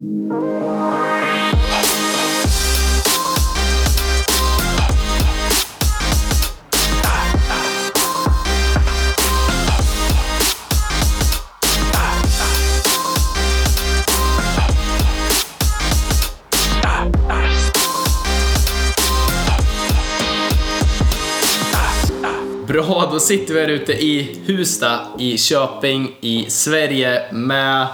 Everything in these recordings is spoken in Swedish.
Bra, då sitter vi här ute i Husta i Köping i Sverige med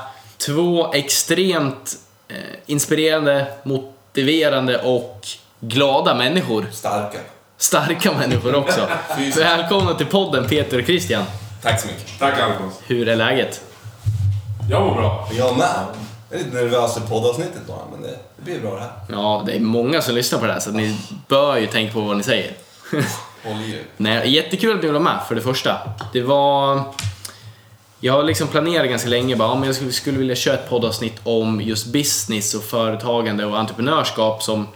två extremt eh, inspirerande, motiverande och glada människor. Starka. Starka människor också. Välkomna till podden Peter och Christian. Tack så mycket. Tack Alfons. Hur är läget? Jag mår bra. Jag med. Jag är lite nervös för poddavsnittet bara, men det, det blir bra det här. Ja, det är många som lyssnar på det här så ni bör ju tänka på vad ni säger. Håll i er. Nej, jättekul att ni var med för det första. Det var... Jag har liksom planerat ganska länge bara, men jag skulle, skulle vilja köra ett poddavsnitt om just business och företagande och entreprenörskap som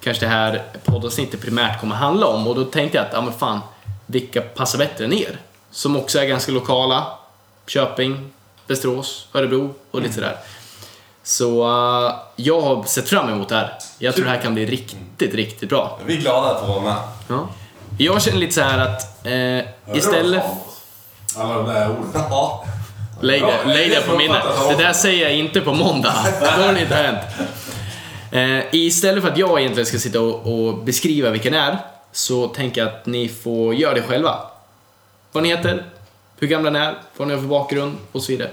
kanske det här poddavsnittet primärt kommer handla om. Och då tänkte jag att, ja men fan, vilka passar bättre än er? Som också är ganska lokala. Köping, Västerås, Örebro och lite sådär. Så eh, jag har sett fram emot det här. Jag tror det här kan bli riktigt, riktigt bra. Vi är glada att få vara med. Ja. Jag känner lite så här att eh, istället... Alla de där orden. Lägg det, lägg det på minnet. Det där säger jag inte på måndag. Då har det inte hänt. Eh, istället för att jag egentligen ska sitta och, och beskriva vilken är, så tänker jag att ni får göra det själva. Vad ni heter, hur gamla ni är, vad ni har för bakgrund och så vidare.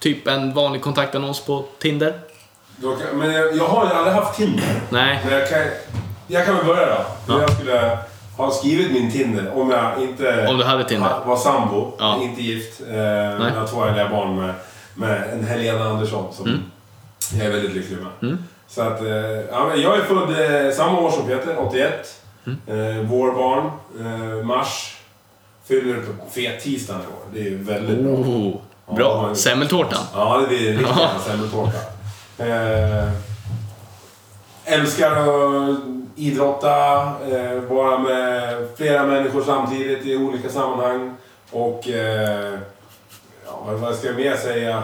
Typ en vanlig kontaktannons på Tinder. Men jag, jag har ju aldrig haft Tinder. Nej. Men jag kan, jag kan väl börja då. Ja. Jag skulle ha skrivit min Tinder om jag inte Om du hade Tinder. var sambo, Ja. inte gift. Eh, jag har två härliga barn med, med en Helena Andersson som Mm. jag är väldigt lycklig med. Så att, eh, ja, jag är född eh, samma år som Peter, 81. Mm. Eh, vårbarn, eh, mars. Fyller på fet tisdagen i år. Det är väldigt bra. Oh, bra. Ja. Semmeltårtan. Ja, det blir riktigt semmeltårta. Eh, älskar att idrotta, eh, vara med flera människor samtidigt i olika sammanhang. Och... Eh, ja, vad- ska jag mer säga?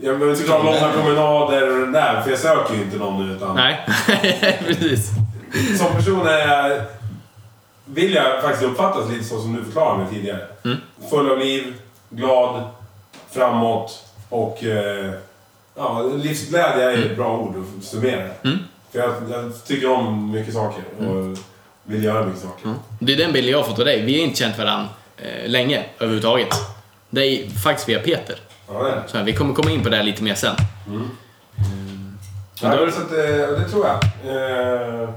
Jag behöver inte dra långa promenader och det där, för jag söker ju inte någon nu. Utan Nej, precis. Som person är jag, vill jag faktiskt uppfattas lite så som du förklarade mig tidigare. Mm. Full av liv, glad, framåt och... Eh, ja, livsglädje är ett bra ord att summera. Mm. För jag, jag tycker om mycket saker och vill göra mycket saker. Mm. Det är den bilden jag har fått av dig. Vi har inte känt varandra eh, länge överhuvudtaget. Det är faktiskt via Peter. Ja, det är det. Så här, vi kommer komma in på det här lite mer sen. Men då- Ja, så att, eh, det tror jag. Eh,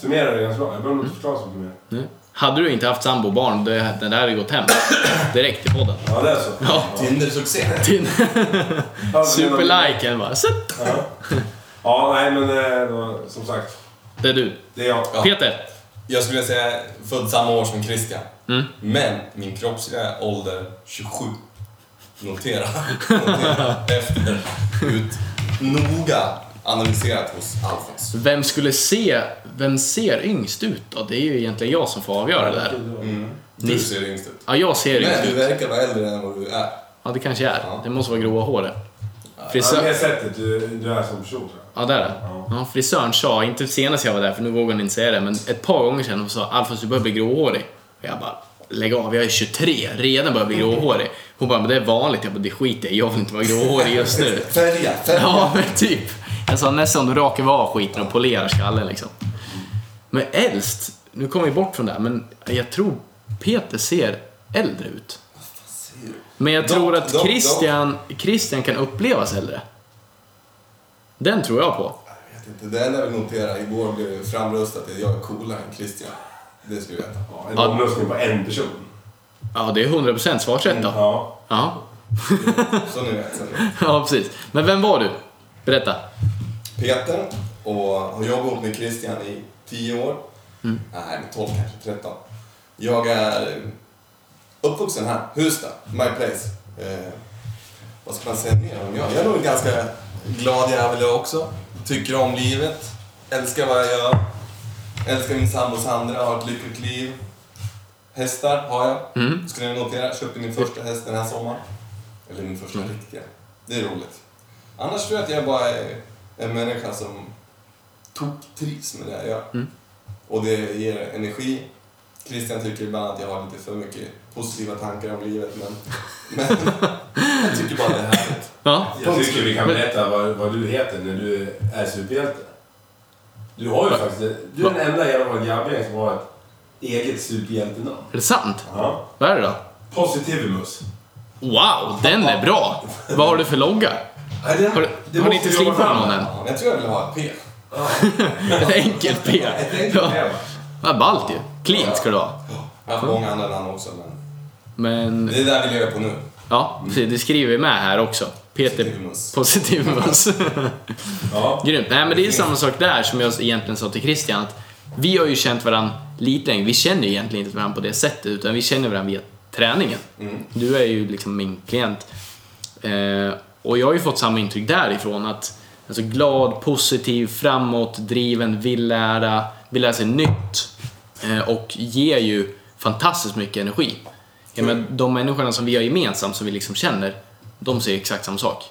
Summerar det ganska bra. Jag behöver inte förklara så mycket mer. Nej. Hade du inte haft sambo och barn, det, där hade gått hem direkt i podden. Ja, det är så. Ja. Tinder-succé. Ja, superliken bara. Ja. ja, nej men eh, som sagt. Det är du. Det är jag. Ja. Peter. Jag skulle säga född samma år som Christian. Mm. Men min kroppsliga ålder 27. Notera. Notera efter ut noga analyserat hos Alfons. Vem skulle se, vem ser yngst ut då? Det är ju egentligen jag som får avgöra det där. Mm. Du Ni- ser yngst ut. Ja, jag ser yngst Men du ut. verkar vara äldre än vad du är. Ja, det kanske jag är. Ja. Det måste vara gråa håret. Ja, Frisör... det sättet du, du är som person tror jag. Ja, där är det. Ja. Ja, frisören sa, inte senast jag var där för nu vågar hon inte säga det, men ett par gånger sedan hon sa Alfons du börjar bli gråhårig. Och jag bara, lägg av, jag är 23, redan börjar bli gråhårig. Hon bara, men det är vanligt. Jag bara, det skiter jag jag vill inte vara gråhårig just nu. Färga, färga. Ja, men typ. Jag sa nästan du rakar av skiten och polerar skallen liksom. Men äldst, nu kommer vi bort från det här, men jag tror Peter ser äldre ut. Men jag tror att dock, Christian, Christian kan upplevas äldre. Den tror jag på. Jag vet inte, det enda jag vill notera, igår blev det framröstat att jag är coolare än Christian. Det ska du veta. Ja, en Ja. omröstning på en person. Ja, det är 100% svarsrätt då. Ja. Ja. Så ni vet. Ja, precis. Men vem var du? Berätta. Peter och har jobbat med Christian i 10 år. Mm. Nej, 12 kanske, 13. Jag är uppvuxen här, Husta, my place. Eh, vad ska man säga mer om jag? Jag är nog en ganska glad jävel jag också. Tycker om livet, älskar vad jag gör. Älskar min sambo Sandra, har ett lyckligt liv. Hästar har jag. Mm. Skulle ni notera, köpte min första häst den här sommaren. Eller min första riktiga. Det är roligt. Annars tror jag att jag bara är en människa som tok-trivs med det jag gör. Mm. Och det ger energi. Christian tycker ibland att jag har lite för mycket positiva tankar om livet, men, men jag tycker bara det är härligt. Ja. Jag tycker vi kan berätta vad, vad du heter när du är superhjälte. Du har ju faktiskt... Du är den enda i hela vårt grabbgäng som har ett eget superhjältenamn. Är det sant? Ja. Vad är det då? Positivimus. Wow, den är bra! Vad har du för logga? Nej, det, Har du- det har måste inte slipat någon än? Ja, jag tror jag vill ha ett P. Ett enkelt P. Ett enkelt Ja. Vad ballt ju. Cleant ska du ha. Jag har haft många andra namn också, men Men, det är där vi lever på nu. ja, precis, det skriver vi med här också. Peter Positivimus. Ja. Grymt. Nej, men det är samma sak där som jag egentligen sa till Christian. Att vi har ju känt varandra lite länge. Vi känner ju egentligen inte varandra på det sättet, utan vi känner varandra via träningen. Mm. Du är ju liksom min klient. Eh, och jag har ju fått samma intryck därifrån. att alltså Glad, positiv, framåt, driven, vill lära, vill lära sig nytt. Eh, och ger ju fantastiskt mycket energi. Jag menar, de människorna som vi har gemensamt, som vi liksom känner, de säger exakt samma sak.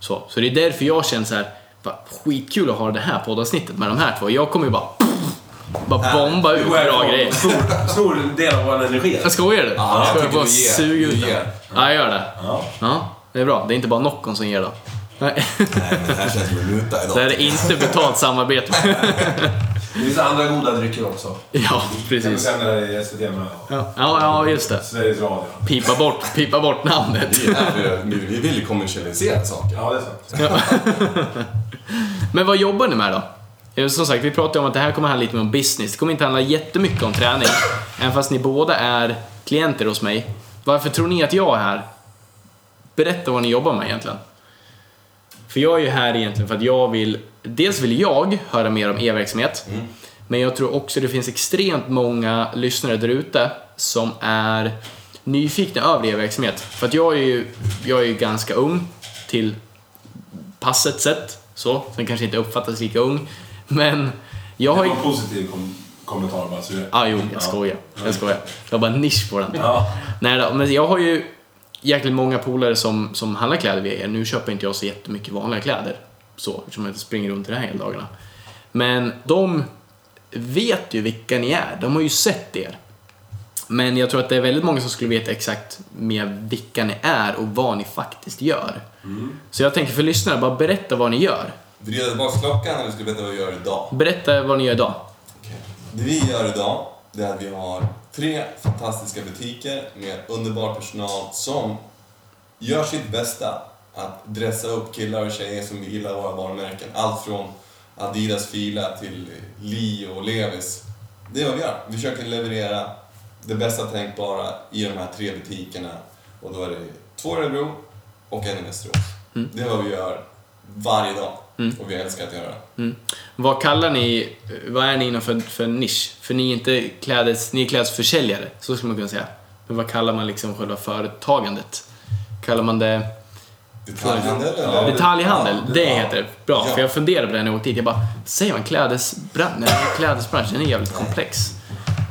Så, så det är därför jag känner så här, bara, skitkul att ha det här poddavsnittet med de här två. Jag kommer ju bara, bara bomba ut bra grejer. Stor, stor del av vår energi. Jag skojar du? Ja, jag jag bara suga ut den? Ja, jag gör det. Ja. Ja, det är bra. Det är inte bara Noccon som ger då. Nej, Nej, men det här känns som en muta idag. det här är inte betalt samarbete. Det finns andra goda drycker också. Ja, Kan vi precis. sända det i SVT med? Ja, ja, ja, just det. Sveriges Radio. Pipa bort, pipa bort namnet. Det är vi, vi vill ju kommersialisera saker. Ja, det är sant. Men vad jobbar ni med då? Eh, Som sagt, vi pratade om att det här kommer handla lite mer om business. Det kommer inte handla jättemycket om träning. Även fast ni båda är klienter hos mig. Varför tror ni att jag är här? Berätta vad ni jobbar med egentligen. För jag är ju här egentligen för att jag vill... Dels vill jag höra mer om e-verksamhet. Men jag tror också det finns extremt många lyssnare där ute som är nyfikna över e-verksamhet. För att jag är ju, jag är ju ganska ung till passet sett. Så, sen kanske inte uppfattas lika ung. Men jag Det har var ju... en positiv kom kommentar bara. Så det... Ah, jo, jag skojar. Jag skojar. Det var bara en nisch på den. Ja. Nej då, men jag har ju jäkligt många polare som, som handlar kläder via er. Nu köper inte jag så jättemycket vanliga kläder. Så, eftersom jag inte springer runt i det här hela dagarna. Men de vet ju vilka ni är. De har ju sett er. Men jag tror att det är väldigt många som skulle veta exakt med vilka ni är och vad ni faktiskt gör. Så jag tänker för lyssnarna, bara berätta vad ni gör. Vrida tillbaka klockan eller ska du veta vad vi gör idag? Berätta vad ni gör idag. Okej. Det vi gör idag, det är att vi har tre fantastiska butiker med underbar personal som gör sitt bästa att dressa upp killar och tjejer som gillar våra varumärken. Allt från Adidas Fila till Lee och Levis. Det är vad vi gör. Vi försöker leverera det bästa tänkbara i de här tre butikerna. Och då är det två i Örebro och en i Västerås. Det är vad vi gör varje dag. Och vi älskar att göra det. Mm. Vad kallar ni, vad är ni inom för, för nisch? För ni är inte klädes, ni är klädesförsäljare, så skulle man kunna säga. Men vad kallar man liksom själva företagandet? Kallar man det Detaljhandel Ja, eller? detaljhandel? ja, det ja. heter det. Bra, Ja. för jag funderade på det när jag åkte hit. Jag bara, säger man klädesbransch? Nej, klädesbranschen är jävligt komplex.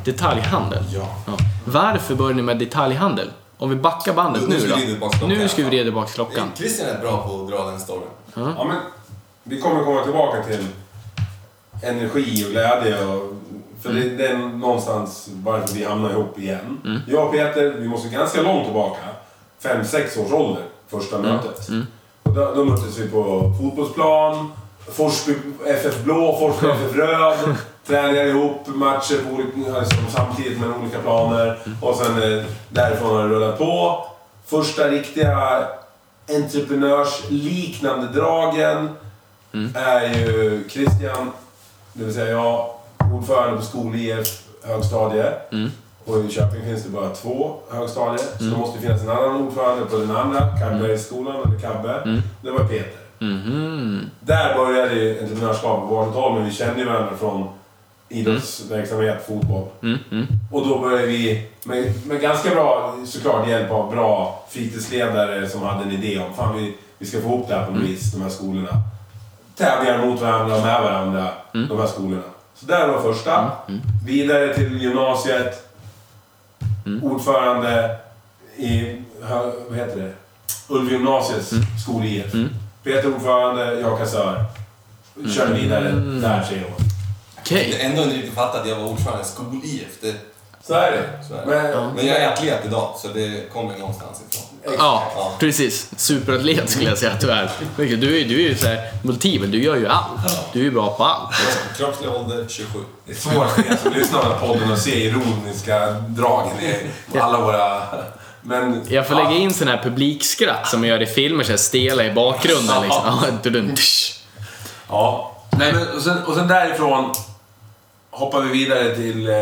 Detaljhandel? Ja. Ja. Varför börjar ni med detaljhandel? Om vi backar bandet Nu nu, ska vi då. Nu ska vi vrida tillbaka klockan. Christian är bra på att dra den storyn. Ja, men vi kommer komma tillbaka till energi och glädje. Och, för det, det är någonstans varför vi hamnar ihop igen. Jag och Peter, vi måste ganska långt tillbaka. Fem, sex års ålder, första mötet. Och då, då möttes vi på fotbollsplan. Forsby FF Blå, Forsby FF Röd. Träningar ihop, matcher på olika, alltså, samtidigt med olika planer. Och sen eh, därifrån har det rullat på. Första riktiga entreprenörsliknande dragen är ju Christian, det vill säga jag, ordförande på skol-IF högstadie. Och i Köping finns det bara två högstadier. Så det måste finnas en annan ordförande på den andra, Kabbergsskolan, eller Kabbe. Det var Peter. Mhm. Där började ju entreprenörskapet på 1800-talet, men vi kände ju varandra från idrottsverksamhet, fotboll. Mm, mm. Och då började vi, med, med ganska bra, såklart hjälp av bra fritidsledare som hade en idé om fan vi, vi ska få ihop det här på något vis, de här skolorna. Tävlingar mot varandra och med varandra, de här skolorna. Så där var första. Vidare till gymnasiet. Ordförande i, vad heter det? Ulvgymnasiets skol-IF. Peter ordförande, jag kassör. Körde vidare Mm. där tre år. Okej. Jag har ändå inte riktigt fattat att jag var ordförande i skol-IF. Det, Så är det. Så är det. Men, men jag är atlet idag, så det kommer någonstans ifrån. Ja, Ja. precis. Superatlet skulle jag säga tyvärr. Du är, du är ju så här multibel, du gör ju allt. Du är ju bra på allt. Kroppslig ålder 27. Det är svårt som lyssnar på podden att se ironiska dragen i alla våra... Men... Jag får lägga in sån här publikskratt som man gör i filmer, så här stela i bakgrunden liksom. Ja. Nej, men, och, sen, och sen därifrån hoppar vi vidare till eh,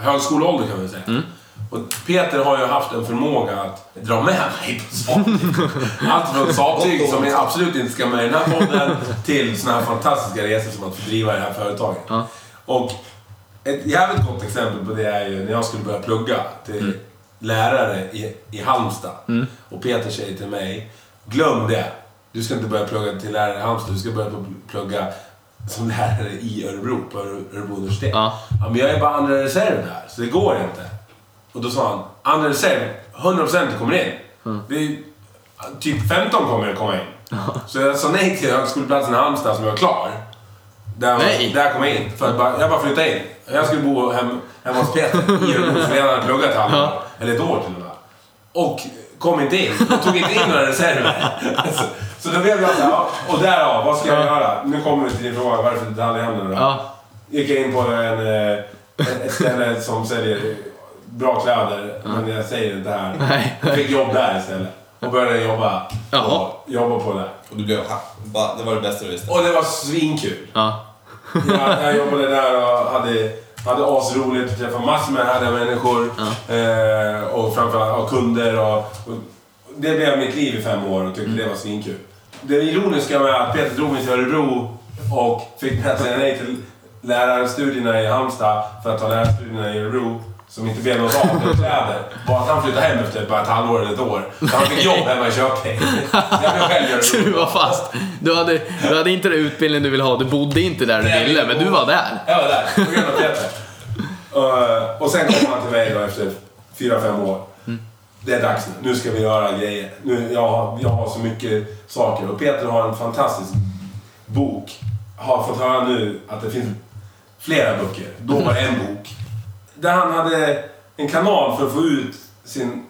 högskoleålder kan vi säga. Mm. Och Peter har ju haft en förmåga att dra med mig på saker. Allt från sattyg som jag absolut inte ska med i den här podden till såna här fantastiska resor som att driva det här företaget. Ja. Och ett jävligt gott exempel på det är ju när jag skulle börja plugga till Mm. lärare i, i Halmstad. Och Peter säger till mig, glöm det. Du ska inte börja plugga till lärare i Halmstad, du ska börja plugga som lärare i Örebro, på Öre- Örebro universitet. Ja. Ja, men jag är bara andra reserv där, så det går inte. Och då sa han, andra reserv, 100% du kommer in. Det är, typ 15 kommer att komma in. Så jag sa nej till högskoleplatsen i Halmstad som jag var klar. Där, Nej. där kom jag in. För bara, jag bara flyttade in. Jag skulle bo hem, hemma hos Peter i Örebro, för jag hade pluggat ett halvår. Ja. Eller ett år till och med. Och kom inte in. Och tog inte in några reserver. så, så då blev jag såhär, ja, och därav, vad ska jag göra? Nu kommer vi till din fråga, varför detaljhandeln då? Ja. Gick jag in på en, eh, ett ställe som säljer bra kläder, men jag säger inte här. Nej. Jag fick jobb där istället. Och började jobba, Jaha. och jobba på det. Och du blev... ha, bara- Det var det bästa du visste. Och det var svinkul. Ja. Jag, jag jobbade där och hade, hade asroligt, träffade massor med härliga människor. Eh, och framförallt och kunder. Och, och det blev mitt liv i fem år och tyckte det var svinkul. Det ironiska med att Peter drog mig till Örebro och fick mig att säga nej till lärarstudierna i Halmstad för att ta lärarstudierna i Örebro. Som inte blev något av med kläder. Var att han flyttade hem efter bara ett halvår eller ett år. Så han fick jobb hemma i Köping. Så du var fast. Du hade, du hade inte den utbildning du ville ha, du bodde inte där du ville, men du var där. Jag var där, på grund av Peter. Uh, och sen kom han till mig då efter fyra, fem år. Det är dags nu. Nu ska vi göra grejer. Nu, jag, har- jag har så mycket saker. Och Peter har en fantastisk bok. Har fått höra nu att det finns flera böcker. Då var det en bok. Där han hade en kanal för att få ut sin,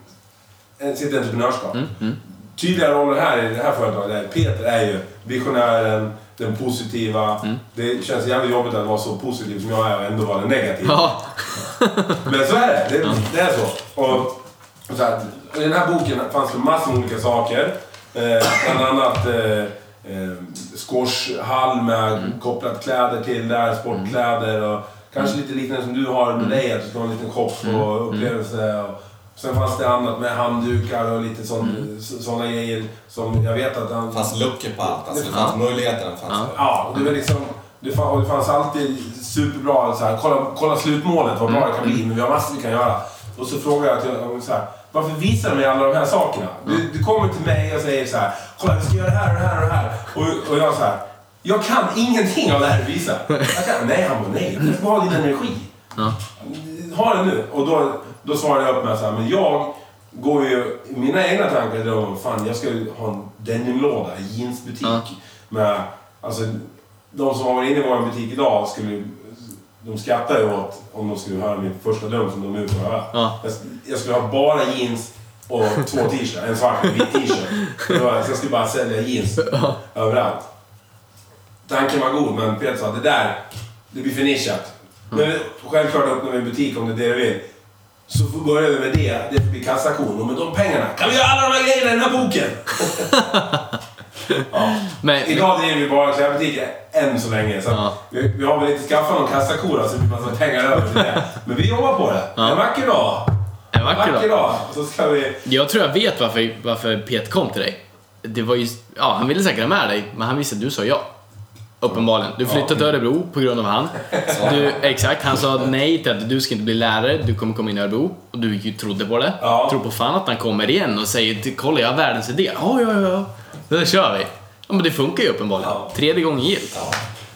eh, sitt entreprenörskap. Tydliga roller här i det här företaget Peter är ju visionären, den positiva. Det känns jävligt jobbigt att vara så positiv som jag är och ändå vara den negativa. Ja. Men så är det. Det, det är så. Och, så här, I den här boken fanns det massor med olika saker. Eh, bland annat eh, eh, squashhall med kopplat kläder till där, sportkläder och kanske lite liknande som du har med dig, att du ska ha en liten shop och upplevelse. Och, sen fanns det annat med handdukar och lite sådana grejer som jag vet att han... Det fanns luckor på allt. Alltså, det Ja. fanns möjligheterna. Det fanns Ja, och det var liksom... Det fanns, och det fanns alltid superbra så här, kolla, kolla slutmålet, vad bra det kan bli, men vi har massor vi kan göra. Och så frågar jag till honom så här, varför visar du mig alla de här sakerna? Du, du kommer till mig och säger så här, kolla vi ska göra det här och det här och det här. Och, och jag så här, jag kan ingenting av det här du visar. Jag kan, nej, han bara, nej, jag ska ha din energi. Ja. Ha det nu. Och då, då svarade jag upp med så här, men jag går ju, mina egna tankar då, fan jag ska ju ha en denimlåda, en jeansbutik. Ja. Med, alltså, de som har varit inne i vår butik idag skulle de skrattar ju åt om de skulle höra min första dröm som de nu får höra. Ja. Jag, jag skulle ha bara jeans och två t-shirts. En svart och en vit t-shirt. Så jag skulle bara sälja jeans överallt. Tanken var god, men Peter sa det där, det blir för nischat. Men självklart öppnar vi en butik om det är det vi vill. Så får börja vi med det. Det blir kassakon. Och med de pengarna kan vi göra alla de här grejerna i den här boken. ja. Men, Idag driver vi bara klädbutiker än så länge. Så att Ja. vi, vi har väl inte skaffat någon kassako så det blir massa pengar över till det. Men vi jobbar på det. Ja. En vacker dag. en vacker dag. dag. Så ska vi... Jag tror jag vet varför, varför Pet kom till dig. Det var ju, ja, han ville säkert ha med dig, men han visste att du sa ja. Uppenbarligen. Du flyttade till Örebro på grund av han. Du, exakt, han sa nej till att du ska inte bli lärare, du kommer komma in i Örebro. Och du ju trodde på det. Ja. Tror på fan att han kommer igen och säger kolla jag har världens idé. Ja, ja, ja. Då kör vi. Ja, men det funkar ju uppenbarligen. Ja. Tredje gången gillt.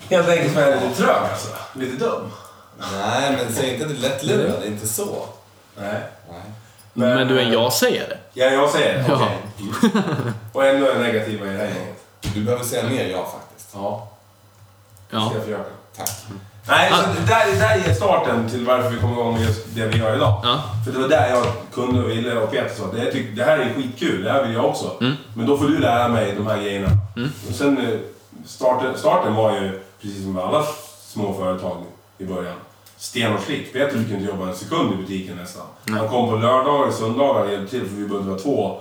Helt enkelt för att jag är lite trög alltså. Lite dum. Nej, men säg inte att det är lättlurad. Är inte så. Nej. Nej. Men, du är en ja-sägare. Ja, jag säger det. Ja. Okej. Och ändå är negativa i det här gänget. Du behöver säga mer ja faktiskt. Ja, Ja. ska jag försöka. Tack. Nej, Ah. så det där, det där är starten till varför vi kom igång med just det vi gör idag. Ja. För det var där jag kunde och ville och Peter sa att det, tyck- det här är skitkul, det här vill jag också. Mm. Men då får du lära mig de här grejerna. Mm. Och sen eh, starten, starten var ju, precis som med alla små företag i början, stenhårt Peter fick inte jobba en sekund i butiken nästan. Nej. Han kom på lördagar och söndagar och hjälpte till för vi behövde vara två.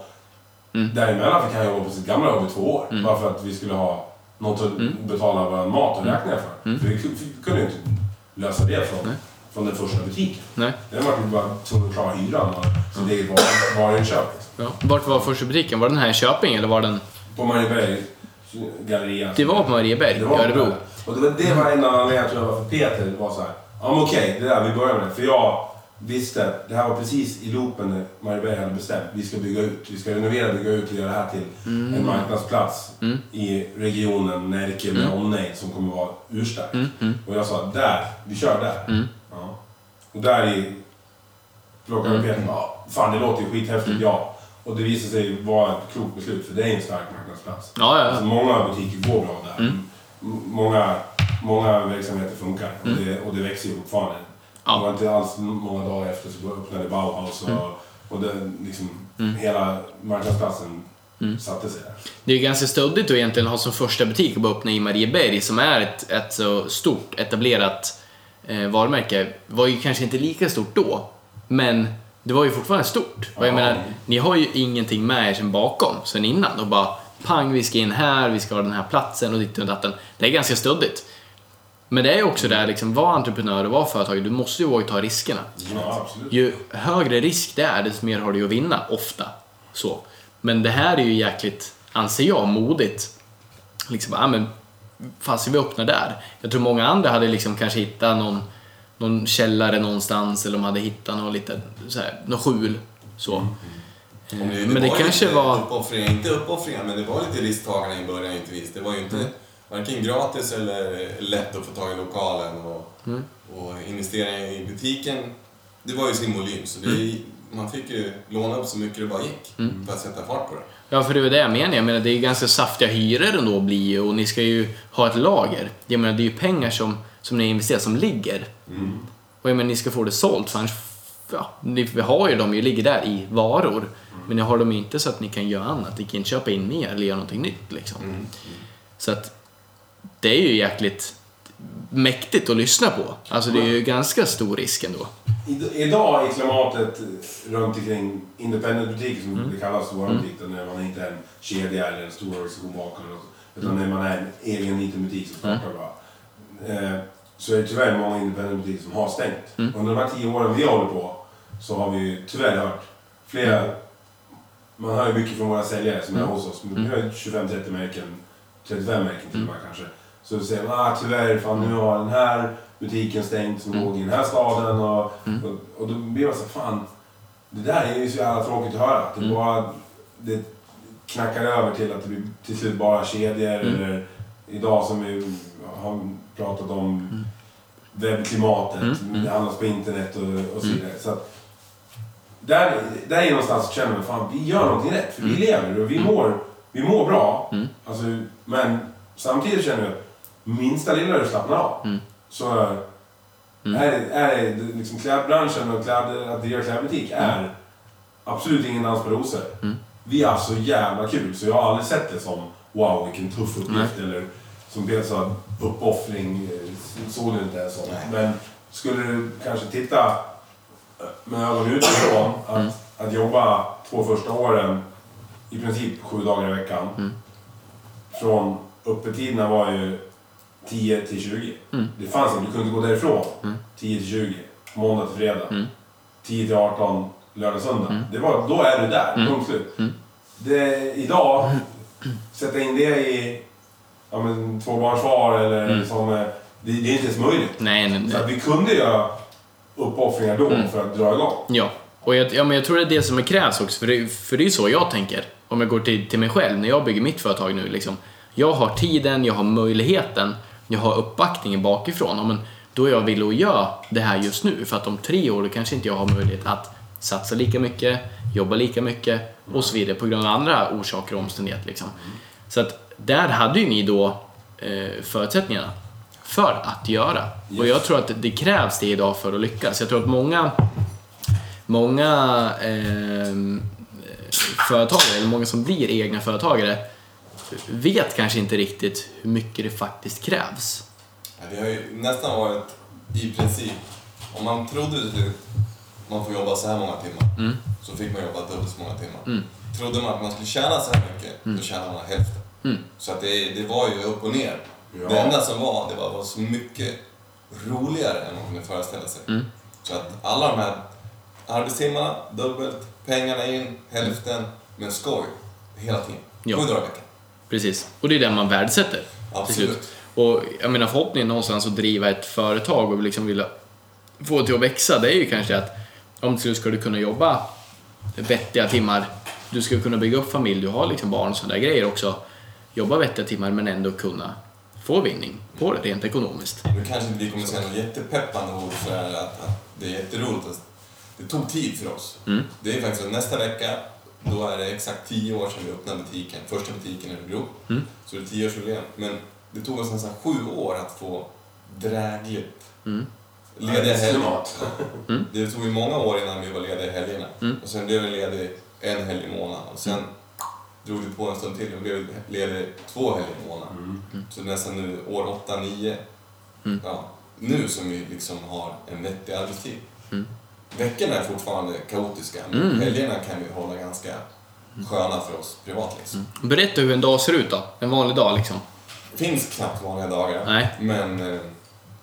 Mm. Däremellan fick han jobba på sitt gamla jobb i två år. Mm. Bara för att vi skulle ha något att Mm. betala vår mat och räkningar för. Mm. För vi vi kunde ju inte lösa det från, Nej. från den första butiken. Nej. Den var ju bara tvungen att klara hyran och sitt eget var- varuinköp. Ja. Vart var första butiken? Var den här i Köping eller var den... På Marieberg galleria. Det var på Marieberg i Örebro. Och det var, det var en av anledningarna tror jag var för Peter. Det var så här. Ja men okej, det där vi börjar med det. För jag visste, det här var precis i loopen när Marieberg hade bestämt. Vi ska bygga ut. Vi ska renovera, bygga ut och göra det här till en marknadsplats Mm. i regionen Närke med Mm. omnejd som kommer vara urstark. Mm, mm, Och jag sa, där, vi kör där. mm. Ja. Och där i plockade Mm. Peter, ja, fan det låter ju skithäftigt, ja. Och det visade sig vara ett klokt beslut, för det är en stark marknadsplats. Ja, ja, Alltså, ja. många butiker går bra där. Mm. Många, många verksamheter funkar och, det, och det växer ju fortfarande. Ja. Det var inte alls många dagar efter så öppnade Bauhaus och, Mm. och det, liksom, Mm. hela marknadsplatsen Mm. satte sig där. Det är ju ganska stöddigt att egentligen ha som första butik att bara öppna i Marieberg som är ett, ett så stort etablerat eh, varumärke. Var ju kanske inte lika stort då, men det var ju fortfarande stort. Och jag Ja. menar, ni har ju ingenting med er sen bakom, sen innan och bara pang, vi ska in här, vi ska ha den här platsen och ditt och datten. Det är ganska stöddigt. Men det är också där, liksom, var entreprenör och var företagare, du måste ju våga ta riskerna. Ja. Ju högre risk det är, desto mer har du att vinna, ofta. Så. Men det här är ju jäkligt, anser jag, modigt. Liksom, ja men, fast vi öppnar där. Jag tror många andra hade liksom kanske hittat någon, någon källare någonstans eller de hade hittat någon lite, så här, någon skjul. Så. Om Men det var kanske lite var- Uppoffringar, inte uppoffringar, men det var lite risktagande i början inte visst. Det var ju inte Mm. Varken gratis eller lätt att få tag i lokalen och, Mm. och investeringar i butiken. Det var ju sin volym, så det, man fick ju låna upp så mycket det bara gick Mm. för att sätta fart på det. Ja, för det var det jag menar. Jag menar, det är ganska saftiga hyror ändå blir ju och ni ska ju ha ett lager. Jag menar, det är ju pengar som, som ni investerar som ligger. Mm. Och jag menar, ni ska få det sålt för annars, ja, ni vi har ju dem ju, ligger där i varor. Men ni har dem inte så att ni kan göra annat. Ni kan inte köpa in mer eller göra någonting nytt liksom. Mm. Så att det är ju jäkligt mäktigt att lyssna på. Alltså det är ju ganska stor risk ändå. Idag är klimatet runt omkring independent-butiker som Mm. det kallas i vår butik, där när man inte är en kedja eller en stor organisation bakom. Utan när man är en egen liten butik som Mm. startar bara. Eh, så är det tyvärr många independent-butiker som har stängt. Mm. Under de här tio åren vi håller på så har vi ju tyvärr hört flera... Man hör ju mycket från våra säljare som är Mm. hos oss. Mm. Vi har ju 25-30 märken, 35 märken till och Mm. med kanske. Så säger man ah, tyvärr, fan nu har den här butiken stängt som Mm. låg i den här staden. Och, Mm. och, och då blir man så fan, det där är ju så jävla tråkigt att höra. Att det Mm. bara det knackar över till att det blir till slut bara kedjor. Mm. Eller idag som vi har pratat om Mm. webbklimatet. Mm. Mm. Det handlas på internet och, och så Mm. vidare. Så att, där, där är någonstans känner man fan vi gör någonting rätt. För vi Mm. lever och vi mår, vi mår bra. Mm. Alltså, men samtidigt känner jag att minsta lilla du slappnar av. Mm. Så Mm. är, är liksom klädbranschen och kläd, att driva klädbutik är absolut ingen dans på rosor. Mm. Vi har så jävla kul så jag har aldrig sett det som wow vilken tuff uppgift eller som Peter sa uppoffring. eh, Såg det inte ens. Nej. Men skulle du kanske titta med ögonen utifrån att, Mm. att jobba två första åren i princip sju dagar i veckan. Mm. Från öppettiderna var ju 10 till 20. Mm. Det fanns inte, du kunde gå därifrån. Mm. 10 till 20. Måndag till fredag. Mm. 10 till 18. Lördag, söndag. Mm. Det var, då är du där. Mm. Punkt slut. Mm. Det, idag, sätta in det i ja, men, tvåbarnsfar eller Mm. som... Det, det är inte ens möjligt. Nej, nej, Så nej. vi kunde göra uppoffringar då Mm. för att dra igång. Ja. Och jag, ja, men jag tror det är det som är krävs också, för det, för det är så jag tänker. Om jag går till, till mig själv, när jag bygger mitt företag nu. Liksom, jag har tiden, jag har möjligheten, jag har uppbackningen bakifrån. Ja, men då är jag villig att göra det här just nu. För att om tre år då kanske inte jag har möjlighet att satsa lika mycket, jobba lika mycket och så vidare på grund av andra orsaker och omständigheter. Liksom. Så att där hade ju ni då eh, förutsättningarna för att göra. Och jag tror att det krävs det idag för att lyckas. Jag tror att många, många eh, företagare, eller många som blir egna företagare, vet kanske inte riktigt hur mycket det faktiskt krävs. Det har ju nästan varit i princip, om man trodde till slut man får jobba så här många timmar, Mm. så fick man jobba dubbelt så många timmar. Trodde man att man skulle tjäna så här mycket, då tjänade man hälften. Mm. Så att det, det var ju upp och ner. Ja. Det enda som var, det var, var så mycket roligare än man kunde föreställa sig. Mm. Så att alla de här arbetstimmarna, dubbelt, pengarna in, hälften, men skoj hela tiden. Ja. Sju dagar i veckan. Precis. Och det är det man värdesätter till Absolut. slut. Och jag menar förhoppningen någonstans att driva ett företag och liksom vilja få det till att växa, det är ju kanske att om till slut ska du kunna jobba vettiga timmar, du ska kunna bygga upp familj, du har liksom barn och sådana där grejer också. Jobba vettiga timmar men ändå kunna få vinning på det rent ekonomiskt. Nu kanske inte vi kommer säga något jättepeppande ord att, att det är jätteroligt. att Det tog tid för oss. Mm. Det är faktiskt nästa vecka, då är det exakt tio år sedan vi öppnade butiken. Första butiken i Örebro. Mm. Så det är tioårsjubileum. Men det tog oss nästan sju år att få drägligt Mm. lediga helger. Klimat. Det tog ju många år innan vi var lediga i helgerna. Mm. Och sen blev vi ledig en helg i månaden. Och sen drog vi på en stund till och blev ledig två helger i månaden. Så nästan nu år 8, 9. Mm. Ja, nu som vi liksom har en vettig arbetstid. Mm. Veckorna är fortfarande kaotiska, men Mm. helgerna kan vi hålla ganska sköna för oss privat. Liksom. Berätta hur en dag ser ut då, en vanlig dag liksom. Det finns knappt vanliga dagar, Nej. men eh,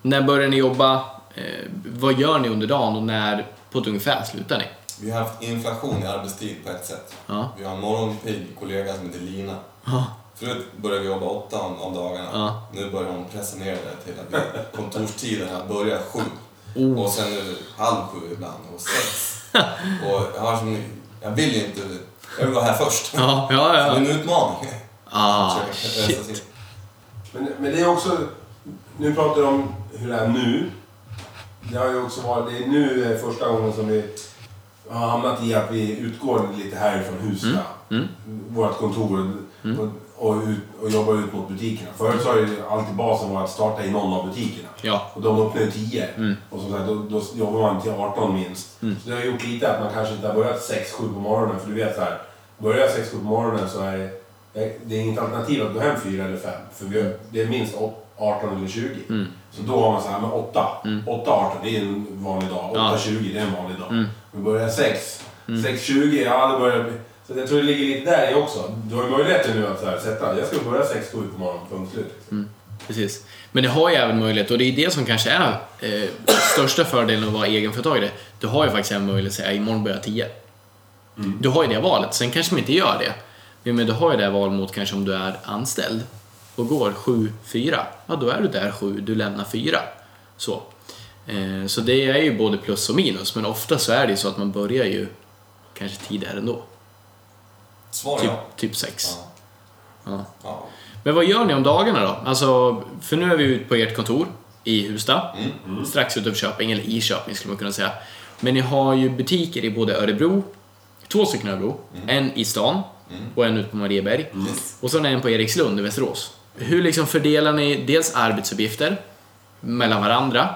När börjar ni jobba? Eh, vad gör ni under dagen och när på ett ungefär slutar ni? vi har haft inflation i arbetstid på ett sätt. Ja. Vi har en morgonpigg kollega som heter Lina. Ja. Förut började vi jobba åtta om, om dagarna. Ja. Nu börjar hon pressa ner det till att kontorstiderna börjar sju. Oh. Och sen nu halv sju ibland och sex. och jag, har som, jag vill ju inte... Jag vill vara här först. Ja, ja, Det är ja. en utmaning. Ah, shit. Men, men det är också... Nu pratar du om hur det är nu. Det har ju också varit... Det är nu första gången som vi har hamnat i att vi utgår lite härifrån Husta. Mm. Vårt kontor. Och, och, ut, och jobbar ut mot butikerna. Förut så har ju alltid basen varit att starta i någon av butikerna. Ja. Och de öppnar ju 10. Mm. Och som sagt, då, då jobbar man till 18 minst. Mm. Så det har gjort lite att man kanske inte har börjat 6-7 på morgonen. För du vet så här, börjar jag 6-7 på morgonen så är det, det är inget alternativ att gå hem 4 eller 5. För vi, det är minst å- 18 eller 20. Mm. Så då har man så här, men 8. Mm. 8-18 det är en vanlig dag. Ja. 8-20 det är en vanlig dag. Mm. Men börjar 6, Mm. 6-20, ja det börjar bli... Så jag tror det ligger lite där i också. Du har ju möjlighet nu att så här, sätta, jag ska börja 6-7 på morgonen, punkt slut. Precis. Men det har ju även möjlighet, och det är det som kanske är eh, största fördelen att vara egenföretagare. Du har ju faktiskt en möjlighet att säga imorgon börjar jag 10. Mm. Du har ju det valet, sen kanske man inte gör det. Men- Men du har ju det valet mot kanske om du är anställd och går 7-4. Ja, då är du där 7, du lämnar 4. Så. Eh, så det är ju både plus och minus, men ofta så är det ju så att man börjar ju kanske tidigare ändå. Svar Typ, ja. typ 6. ja. Ja. Men vad gör ni om dagarna då? Alltså, för nu är vi ute på ert kontor i Husta. Mm. Strax utanför Köping, eller i Köping skulle man kunna säga. Men ni har ju butiker i både Örebro, två stycken i Örebro, en i stan Mm. och en ute på Marieberg. Yes. Och så en på Erikslund i Västerås. Hur liksom fördelar ni dels arbetsuppgifter mellan varandra?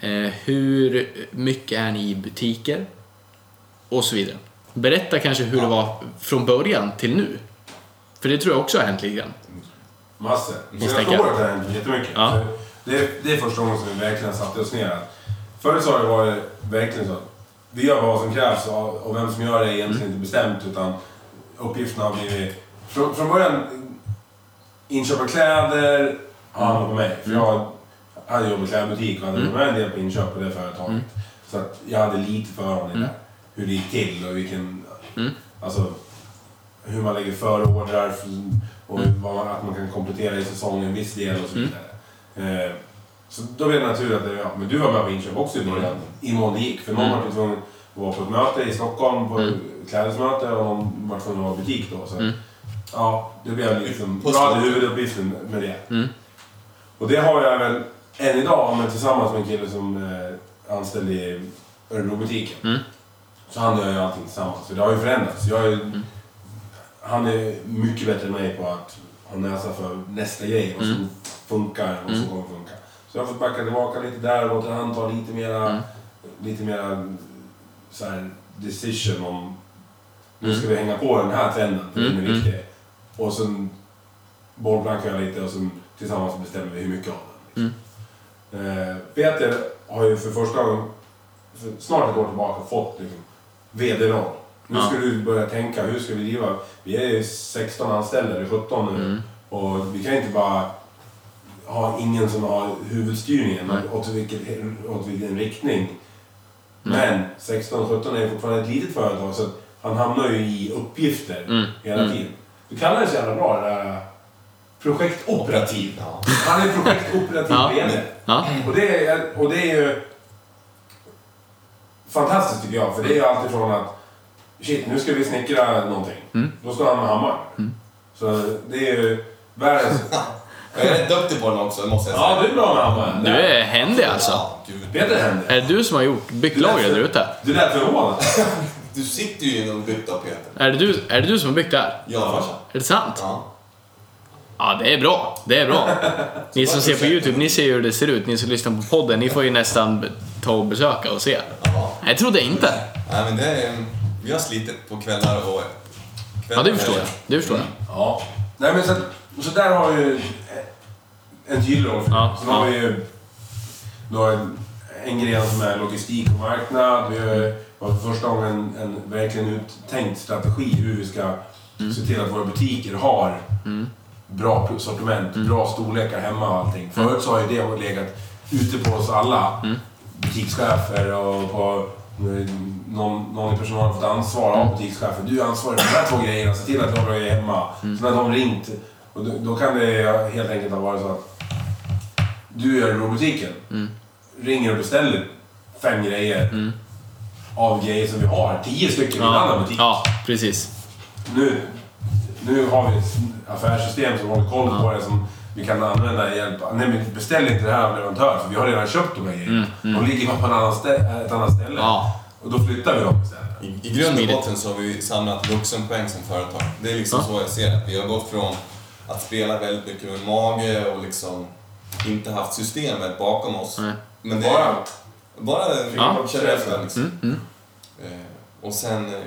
Eh, hur mycket är ni i butiker? Och så vidare. Berätta kanske hur det var från början till nu. För det tror jag också har hänt lite grann. Massor. Senaste året har det hänt jättemycket. Ja. Det, det är första gången som vi verkligen satte oss ner. Förut så har det varit verkligen så vi gör vad som krävs och vem som gör det är egentligen Mm. inte bestämt utan uppgifterna har blivit... Från, från början inköp av kläder har hamnat på mig. För jag hade jobbat i klädbutik och hade Mm. varit med en del på inköp på det företaget. Mm. Så att jag hade lite för om det Mm. där. Hur det gick till och vilken... Mm. Alltså hur man lägger förordrar och Mm. vad man, att man kan komplettera i säsongen en viss del och så Mm. vidare. Eh, så då blev det naturligt att ja, men du var med på inköp också i början, i mån det gick. För någon Mm. var tvungen att vara på ett möte i Stockholm, på Mm. ett klädesmöte och någon var tvungen att vara i butik då. Så, Mm. Ja, det blev liksom... Hade slutet. huvuduppgiften med det. Mm. Och det har jag väl än idag, men tillsammans med en kille som är anställd i Örebrobutiken. Mm. Så han gör ju allting tillsammans. För det har ju förändrats. Jag är, Mm. Han är mycket bättre än mig på att ha näsa för nästa grej. Vad som funkar och vad som kommer funka. Så jag har fått backa tillbaka lite där och låta han ta lite mera, lite mera så här, decision om nu ska vi hänga på den här trenden, för den är Mm, viktig. Och sen bollplankar jag lite och sen tillsammans bestämmer vi hur mycket av den. Liksom. Eh, Peter har ju för första gången, för snart ett år tillbaka, fått liksom, VD-roll. Nu Ja. ska du börja tänka, hur ska vi driva? Vi är ju 16 anställda, eller 17 nu. Mm. Och vi kan inte bara ha ingen som har huvudstyrningen Nej. åt vilken, åt vilken riktning. Men 16-17 är fortfarande ett litet företag så att han hamnar ju i uppgifter Mm. hela Mm. tiden. Du kallar det så jävla bra, det där projektoperativ. Ja. Han är projektoperativ Ja. VD. Ja. Och det, är, och det är ju fantastiskt tycker jag, för det är ju alltifrån att shit, nu ska vi snickra någonting. Mm. Då står han med hammaren. Så det är ju världens... Jag är rätt duktig på den också, måste jag säga. ja, du är bra med hammaren. Du är händig alltså. Ja, gud. Peter händer. Är det du som har gjort bygglagret där ute? Du lät förvånad. Du sitter ju i någon bytta Peter. Är det du, är det du som har byggt det här? Ja, farsan. Är det sant? Ja. Ja, det är bra. Det är bra. Ni som ser på YouTube, ni ser ju hur det ser ut. Ni som lyssnar på podden, ni får ju nästan ta och besöka och se. Jag trodde inte. Nej, men det är... Vi har slitit på kvällar och... Ja, det förstår jag. Det förstår jag. Ja. Nej men så, så där har ju en tydlig roll Ja, Sen har ja. vi ju har en, en gren som är logistik och marknad. Vi har, för första gången en, en verkligen uttänkt strategi hur vi ska Mm. se till att våra butiker har bra sortiment, Mm. bra storlekar hemma och allting. Förut så har ju det legat ute på oss alla. Mm. Butikschefer och på någon, någon i personalen har fått ansvar Mm. av butikschefen. Du är ansvarig för de här två grejerna, se till att har grejer hemma. Mm. Sen har de ringt och då, då kan det helt enkelt ha varit så att du är i butiken Mm. ringer och beställer fem grejer av grejer som vi har. Tio stycken i en annan Ja, butik. ja precis. Nu, nu har vi ett affärssystem som håller koll på det som vi kan använda hjälp. Nej men beställ inte det här av leverantör för vi har redan köpt de här grejerna. De ligger bara på en annan stä- ett annat ställe. Mm, Ja. Och då flyttar vi dem istället. I, I grund och botten så har vi samlat vuxenpoäng som företag. Det är liksom Ja. så jag ser det. Vi har gått från att spela väldigt mycket med mage och liksom inte haft systemet bakom oss. Nej. Men det är Bara bara Ja. känslan liksom. Mm, mm. Eh, och sen eh,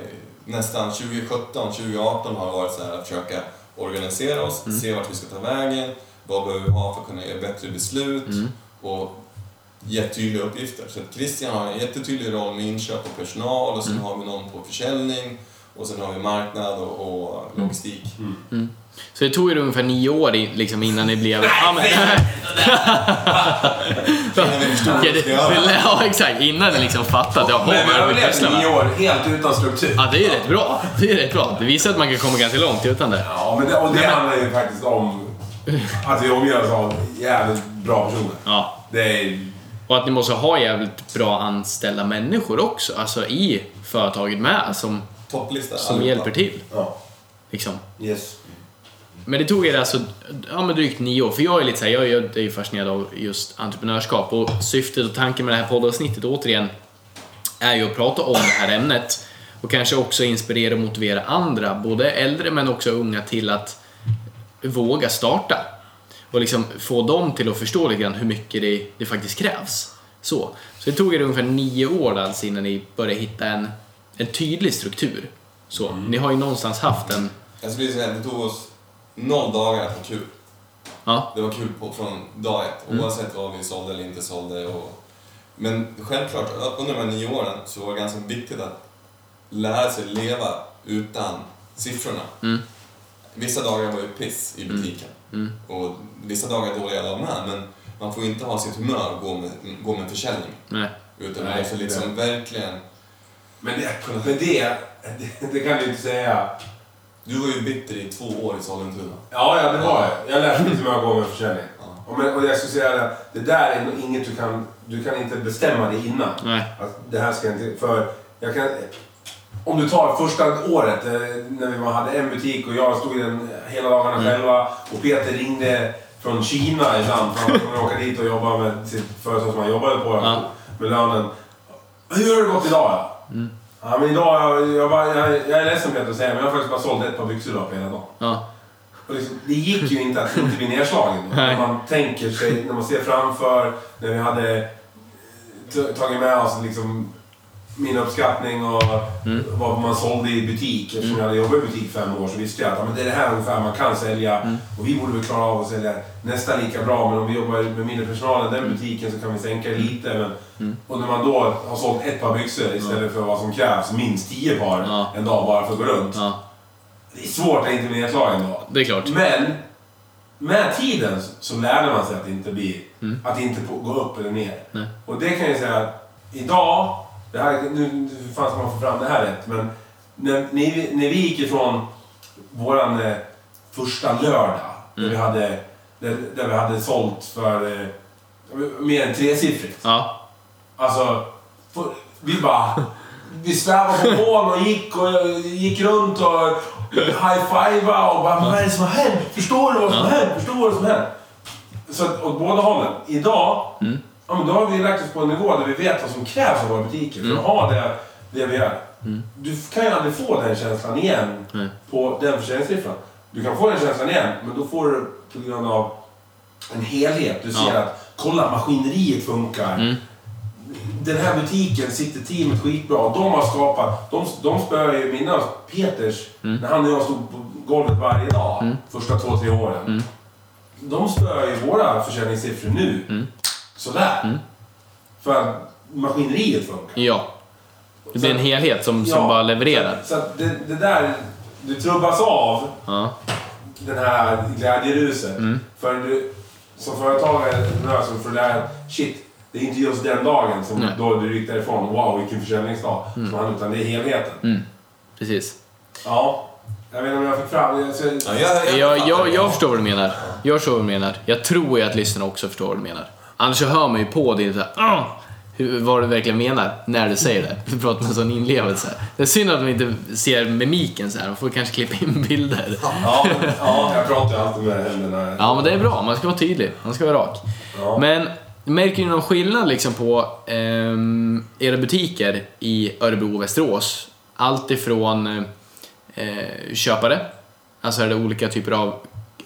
nästan 2017, 2018 har det varit så här att försöka organisera oss, Mm. se vart vi ska ta vägen, vad behöver vi ha för att kunna göra bättre beslut Mm. och tydliga uppgifter. Så att Christian har en jättetydlig roll med inköp och personal och sen Mm. har vi någon på försäljning och sen har vi marknad och, och logistik. Så det tog ju ungefär nio år in, liksom, innan ni blev... Ja, men, ja, det, ja, exakt. Innan ni liksom fattat. Jaha, Men vi har pysslar nio med? år helt utan struktur. Ja, det är ju rätt bra. Det är rätt bra. Det visar att man kan komma ganska långt utan det. Ja, men det, och det handlar ju faktiskt om att vi omger oss av jävligt bra personer. Ja. Det är... Och att ni måste ha jävligt bra anställda människor också, alltså i företaget med, som, Topplista. som allihopa. hjälper till. Ja. Liksom. Yes. Men det tog er alltså ja, men drygt nio år, för jag är lite så här, jag jag är ju fascinerad av just entreprenörskap och syftet och tanken med det här poddavsnittet återigen är ju att prata om det här ämnet och kanske också inspirera och motivera andra, både äldre men också unga till att våga starta och liksom få dem till att förstå lite grann hur mycket det, det faktiskt krävs. Så. så det tog er ungefär nio år alltså innan ni började hitta en, en tydlig struktur. Så. Ni har ju någonstans haft en... Jag skulle säga att det tog oss noll dagar att ha kul. Ja, Det var kul på, från dag ett, Mm. oavsett vad vi sålde eller inte sålde. Och, men självklart, under de här nio åren så var det ganska viktigt att lära sig leva utan siffrorna. Mm. Vissa dagar var ju piss i butiken. Mm. Och vissa dagar dåliga dagar med, men man får inte ha sitt humör gå med, gå med försäljning. nej. Utan man måste liksom verkligen... Men det, men det, det, det kan du inte säga. Du var ju bitter i två år i Sollentuna. Ja, ja det var jag. Jag lärde mig hur jag går med försäljning. Ja. Och, men, och jag skulle säga att det där är nog inget du kan... Du kan inte bestämma det innan. Nej. Att det här ska inte... För jag kan... Om du tar första året eh, när vi hade en butik och jag stod i den hela dagarna Mm. själva och Peter ringde från Kina ibland för han skulle åka dit och jobba med sitt företag som han jobbade på Ja. med lönen. Hur har det gått idag? Ja, Mm. ja men idag, jag, jag, bara, jag, jag är ledsen Peter att säga men jag har faktiskt bara sålt ett par byxor idag på hela dagen. Och liksom, det gick ju inte att inte bli nedslagen. När man tänker sig, när man ser framför, när vi hade tagit med oss liksom min uppskattning och Mm. vad man sålde i butik. Eftersom jag hade jobbat i butik fem år så visste jag att men det är det här ungefär man kan sälja. Mm. Och vi borde väl klara av att sälja nästan lika bra. Men om vi jobbar med mindre personal än den butiken så kan vi sänka lite. Men, Mm. Och när man då har sålt ett par byxor istället för vad som krävs, minst tio par Ja. en dag bara för att gå runt. Ja, Det är svårt att inte bli nedslagen då. det är klart. Men med tiden så lärde man sig att inte bli, att inte gå upp eller ner. Mm. Nej. Och det kan jag säga att idag, det här, nu fan ska man få fram det här rätt? Men när, när, vi, när vi gick ifrån våran eh, första lördag, där, Mm. vi hade, där, där vi hade sålt för eh, mer än tresiffrigt. Ja, Alltså, för- vi bara... Vi svävade på moln och gick, och gick runt och high-fivade och bara Vad är det som har hänt? Förstår du vad som har hänt? Förstår du vad som har hänt? Så åt båda hållen. Idag, Mm. Ja, men då har vi lagt oss på en nivå där vi vet vad som krävs av våra butiker för att ha det, det vi är. Du kan ju aldrig få den känslan igen Nej. på den försäljningssiffran. Du kan få den känslan igen, men då får du på grund av en helhet. Du ser Ja. att kolla, maskineriet funkar Mm. den här butiken sitter teamet skitbra. De har skapat... De, de spöar ju mina Peters, Mm. när han och jag stod på golvet varje dag, första två, tre åren. Mm. De spöar ju våra försäljningssiffror nu. Mm. Sådär. För att maskineriet funkar. ja. Det blir en helhet som, som Ja, bara levererar. Så, så att det, det där, det trubbas av, Ja. den här glädjeruset. Mm. För du, som företagare, så får du lära dig, shit, det är inte just den dagen som Nej. då du gick därifrån, wow vilken försäljningsdag, som han, utan det är helheten. Mm. Precis. Ja, jag vet inte om jag fick fram det. Så, Ja, jag, Jag, jag, jag förstår vad du menar. Jag förstår vad du menar. Jag tror ju att lyssnarna också förstår vad du menar. Annars så hör man ju på din såhär, "Ah!" hur, vad du verkligen menar när du säger det. Du pratar med en sån inlevelse. Det är synd att de inte ser mimiken så här. De får kanske klippa in bilder. ja, ja, jag pratar ju alltid med händerna. Ja, men det är bra. Man ska vara tydlig. Man ska vara rak. Ja. Men märker ni någon skillnad liksom på ehm, era butiker i Örebro och Västerås? Allt ifrån eh, köpare, alltså är det olika typer av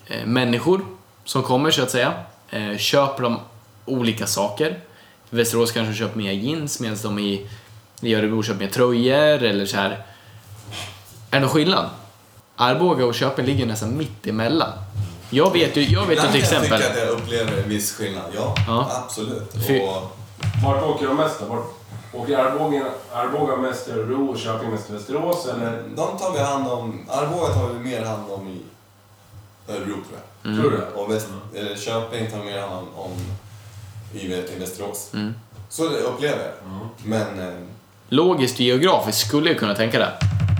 eh, människor som kommer så att säga. Eh, köper de olika saker? Västerås kanske de köper mer jeans medan de i, i Örebro köper mer tröjor eller så här. Är det någon skillnad? Arboga och Köping ligger nästan mitt emellan. Jag vet ju, jag vet ju Ibland till kan jag exempel... tycka att jag upplever en viss skillnad, ja. Ja. Absolut. Fy- Och, Vart åker de mest då? Vart Åker Arboga, Arboga mest till Örebro och Köping mest till Västerås? Eller? de tar vi hand om, Arboga tar vi mer hand om i Örebro tror jag. Mm. Tror du? Och Väst, eller Köping tar vi mer hand om, om i, i Västerås. Mm. Så det upplever jag. Mm. Men eh, Logiskt geografiskt skulle jag kunna tänka det.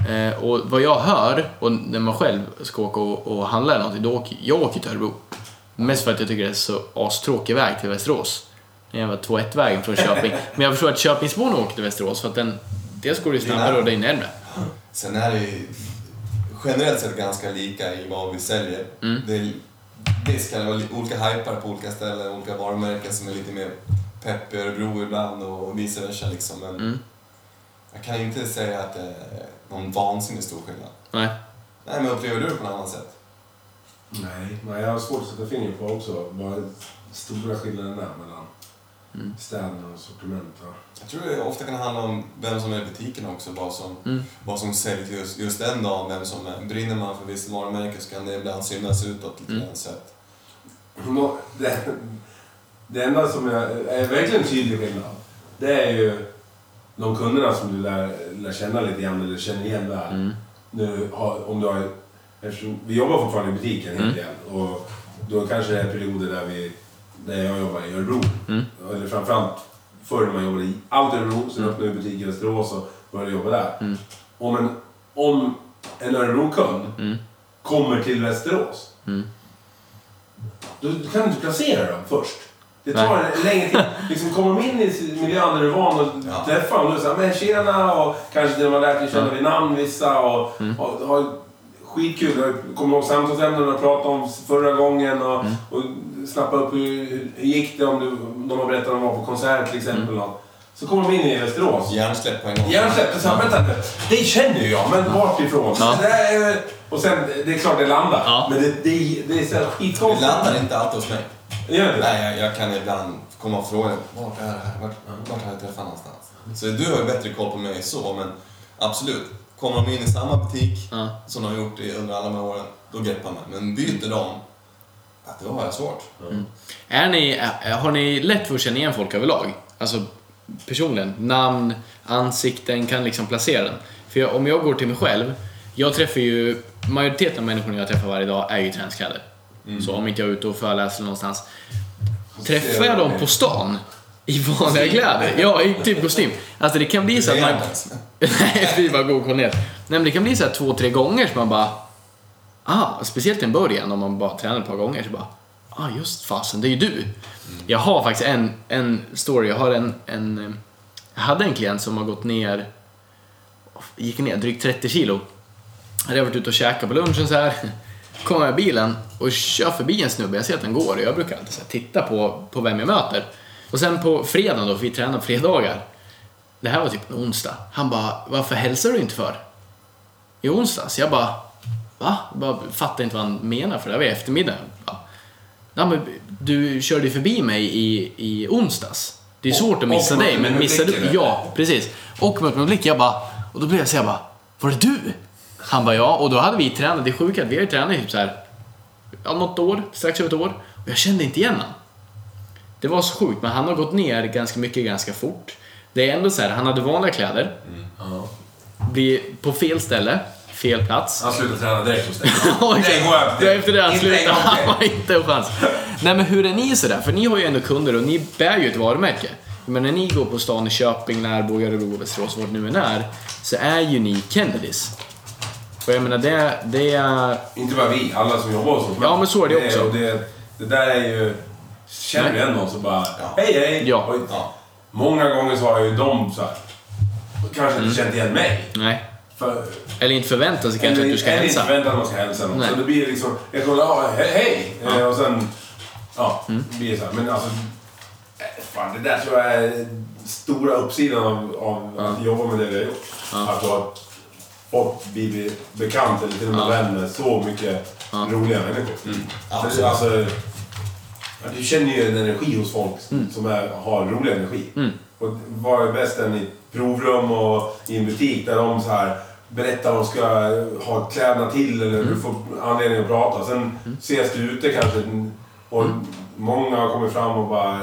Eh, och vad jag hör, och när man själv ska åka och, och handla eller någonting, då åker jag åker till Örebro. Mest för att jag tycker det är så astråkig väg till Västerås. Det är en 2-1-vägen från Köping. Men jag förstår att Köpingsborna åker till Västerås för att den, dels går det ju snabbare och det är närmare. sen är det ju generellt sett ganska lika i vad vi säljer. Mm. Det är, vara li- olika hypar på olika ställen, olika varumärken som är lite mer pepp i Örebro ibland och vice versa liksom. Men Mm. jag kan inte säga att det är någon vansinnigt stor skillnad. Nej. Nej, men upplever du det på något annat sätt? Nej, nej, jag har svårt att sätta fingret på också. Vad stora skillnaden är mellan Mm. städerna och sortiment. Jag tror det ofta kan handla om vem som är i butiken också, vad som, Mm. vad som säljs just, just den dagen, vem som är. Brinner man för visst varumärke så kan det ibland synas utåt lite Mm. Det, det enda som är, är verkligen tydlig skillnad, det är ju de kunderna som du lär, lär känna lite grann eller känner igen väl. Mm. Nu om du har, vi jobbar fortfarande i butiken Mm. helt igen och då kanske det är perioder där, vi, där jag jobbar i Örebro. Mm. Eller framförallt förr när man jobbade i allt Örebro, sen öppnade vi butik i Västerås och började jobba där. Mm. Om en, om en Örebro-kund Mm. kommer till Västerås, Mm. då kan du inte placera dem först. Det tar en längre tid. Liksom kommer de in i miljön där du är van att Ja. träffa dem, då är det såhär, men tjena och kanske de har lärt dig känna vid namn vissa och, Mm. och har skitkul. Jag kommer ihåg samtalsämnen och pratade om förra gången och, Mm. och snappa upp hur, hur gick det om du, de har berättat om de var på konsert till exempel. Mm. Så kommer de in i Västerås. Hjärnsläpp på en gång. Hjärnsläpp, så vänta. Det känner ju jag, men vart ifrån? Ja. Är, och sen, det är klart det landar. Ja. Men det, det, det är så här Det skitkonstigt. landar inte alltid hos mig. Gör det? Nej, jag, jag kan ibland komma och fråga vart är det här? Vart, vart har jag träffat någonstans? Så du har ju bättre koll på mig så, men absolut. Kommer de in i samma butik Ja. som de har gjort under alla de här åren, då greppar man. Men byter de, ja, då har jag svårt. Är ni, har ni lätt för att känna igen folk överlag? Alltså personligen, namn, ansikten, kan liksom placera den. För jag, om jag går till mig själv, jag träffar ju, majoriteten av människorna jag träffar varje dag är ju träningskläder. Så om inte jag är ute och föreläser någonstans. Träffar jag dem på stan i vanliga kläder, ja i typ kostym. Alltså det kan bli så att man... Nej, vi bara går och kollar ner. Nej men det kan bli så här två, tre gånger som man bara... Ah, speciellt i en början om man bara tränar ett par gånger så bara... Ah, just fasen, det är ju du. Jag har faktiskt en, en story. Jag har en, en... Jag hade en klient som har gått ner... Gick ner drygt 30 kilo. Hade jag varit ute och käkat på lunchen så här. Kommer jag i bilen och kör förbi en snubbe. Jag ser att den går och jag brukar alltid titta på, på vem jag möter. Och sen på fredagen då, för vi tränar fredagar. Det här var typ en onsdag. Han bara, varför hälsar du inte för? I onsdags? Jag bara, va? Jag bara fattar inte vad han menar för det här var i eftermiddag. "Ja, men du körde förbi mig i, i onsdags. Det är svårt att missa och dig, men blicken, du... Ja, precis. Och mötte med blick, jag bara... Och då blev jag så jag bara, var det du? Han bara, ja. Och då hade vi tränat, det är sjukt att vi har ju tränat typ så här, ja, något år, strax över ett år. Och jag kände inte igen honom. Det var så sjukt, men han har gått ner ganska mycket ganska fort. Det är ändå så här, han hade vanliga kläder, Ja. blir på fel ställe, fel plats. Han slutar träna direkt hos dig. Ja, Det Det efter det han slutade. Han har inte en chans. Nej men hur är ni sådär? För ni har ju ändå kunder och ni bär ju ett varumärke. Men när ni går på stan i Köping, Närbo, Örebro, Västerås, vart nu än är, så är ju ni Kennedys. Och jag menar det, det är... Inte bara vi, alla som jobbar hos oss. Ja, men så är det också. och Det, det där är ju... Känner du igen någon så bara, Ja. hej hej! Ja. Och Ja. Många gånger så har ju de så här, kanske Mm. inte känt igen mig. Nej. För, Eller inte förväntar sig kanske att du ska eller hälsa. inte förväntat att man ska hälsa någon. Nej. Så det blir liksom, jag kommer, ja, hej, hej! Eh, Och sen, ja, Mm. det blir så här. Men alltså, eh, fan det där tror jag är stora uppsidan av, av att jobba med det vi har gjort. Ja. Att har fått bli bekant eller till och med Ja. vän med så mycket Ja. roliga människor. Mm. Absolut. det, alltså, ja, du känner ju en energi hos folk som är, har rolig energi. Mm. Och vad är bäst än i provrum och i en butik där de så här berättar vad de ska ha kläderna till eller Mm. du får anledning att prata. Sen ses du ute kanske och Mm. många har kommit fram och bara